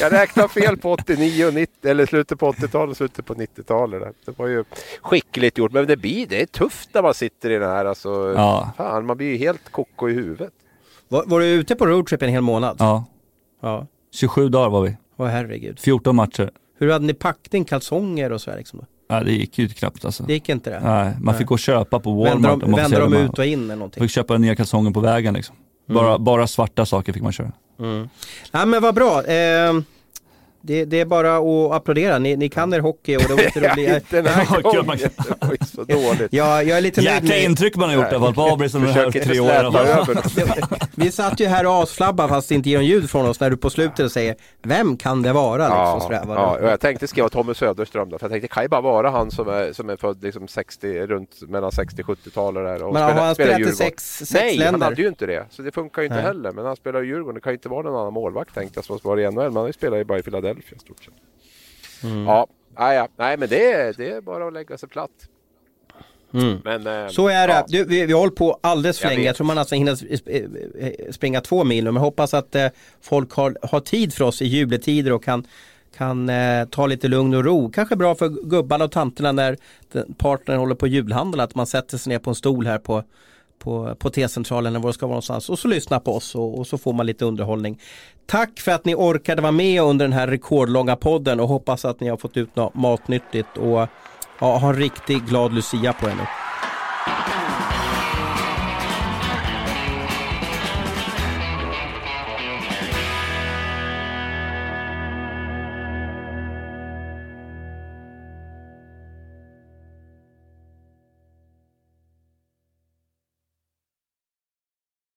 jag räknade fel på 89 och 90, eller slutet på 80-talet och slutet på 90-talet. där. Det var ju skickligt gjort. Men det, blir, det är tufft när man sitter i den här. Alltså, Ja. Fan, man blir ju helt koko i huvudet. Var, var du ute på roadtrip en hel månad? Ja, Ja. 27 dagar var vi. Åh herregud. 14 matcher. Hur hade ni packning, kalsonger och så här liksom? Då? Ja, det gick ju knappt alltså. Det gick inte det? Nej, man fick gå och köpa på Walmart. Vände om de, man vände de. Man ut och in eller någonting? Fick köpa nya kalsonger på vägen liksom. Bara, bara svarta saker fick man köra. Ja men vad bra. Eh, det, det är bara att applådera. Ni, ni kan er hockey och det var inte roligt. Inte den här <laughs> Ja, kul, gången. man- Det var ju så dåligt. Ja, jag är lite nöjd Jäkla med... intryck man har gjort i alla fall på Abris under de här Försök inte tre över. <laughs> Vi satt ju här och asflabbade fast det inte ger någon ljud från oss när du på slutet säger Vem kan det vara? Liksom, Ja, ja, och jag tänkte skriva Tommy Söderström då, för jag tänkte det kan ju bara vara han som är, som är född liksom 60, runt mellan 60 och 70-talet där. Och Men har han spelat i sex, sex Nej, han länder? hade ju inte det. Så det funkar ju inte Nej. heller. Men han spelar i Djurgården. Det kan ju inte vara någon annan målvakt tänkte jag som var i NHL. Men han spelar ju bara i Philadelphia i stort sett. Mm. Ja, nej, ja. nej men det är, det är bara att lägga sig platt. Men, eh, Mm. Så är det. ja. Du, vi, vi har hållit på alldeles för Jag länge. vet. Jag tror man alltså hinner sp- springa två mil. Men jag hoppas att eh, folk har, har tid för oss i jubletider och kan, kan eh, ta lite lugn och ro. Kanske bra för gubbarna och tanterna när partnern håller på julhandel. Att man sätter sig ner på en stol här på på, på T-centralen eller var det ska vara någonstans och så lyssna på oss och, och så får man lite underhållning. Tack för att ni orkade vara med under den här rekordlånga podden och hoppas att ni har fått ut något matnyttigt och ja, ha en riktigt glad Lucia på er nu.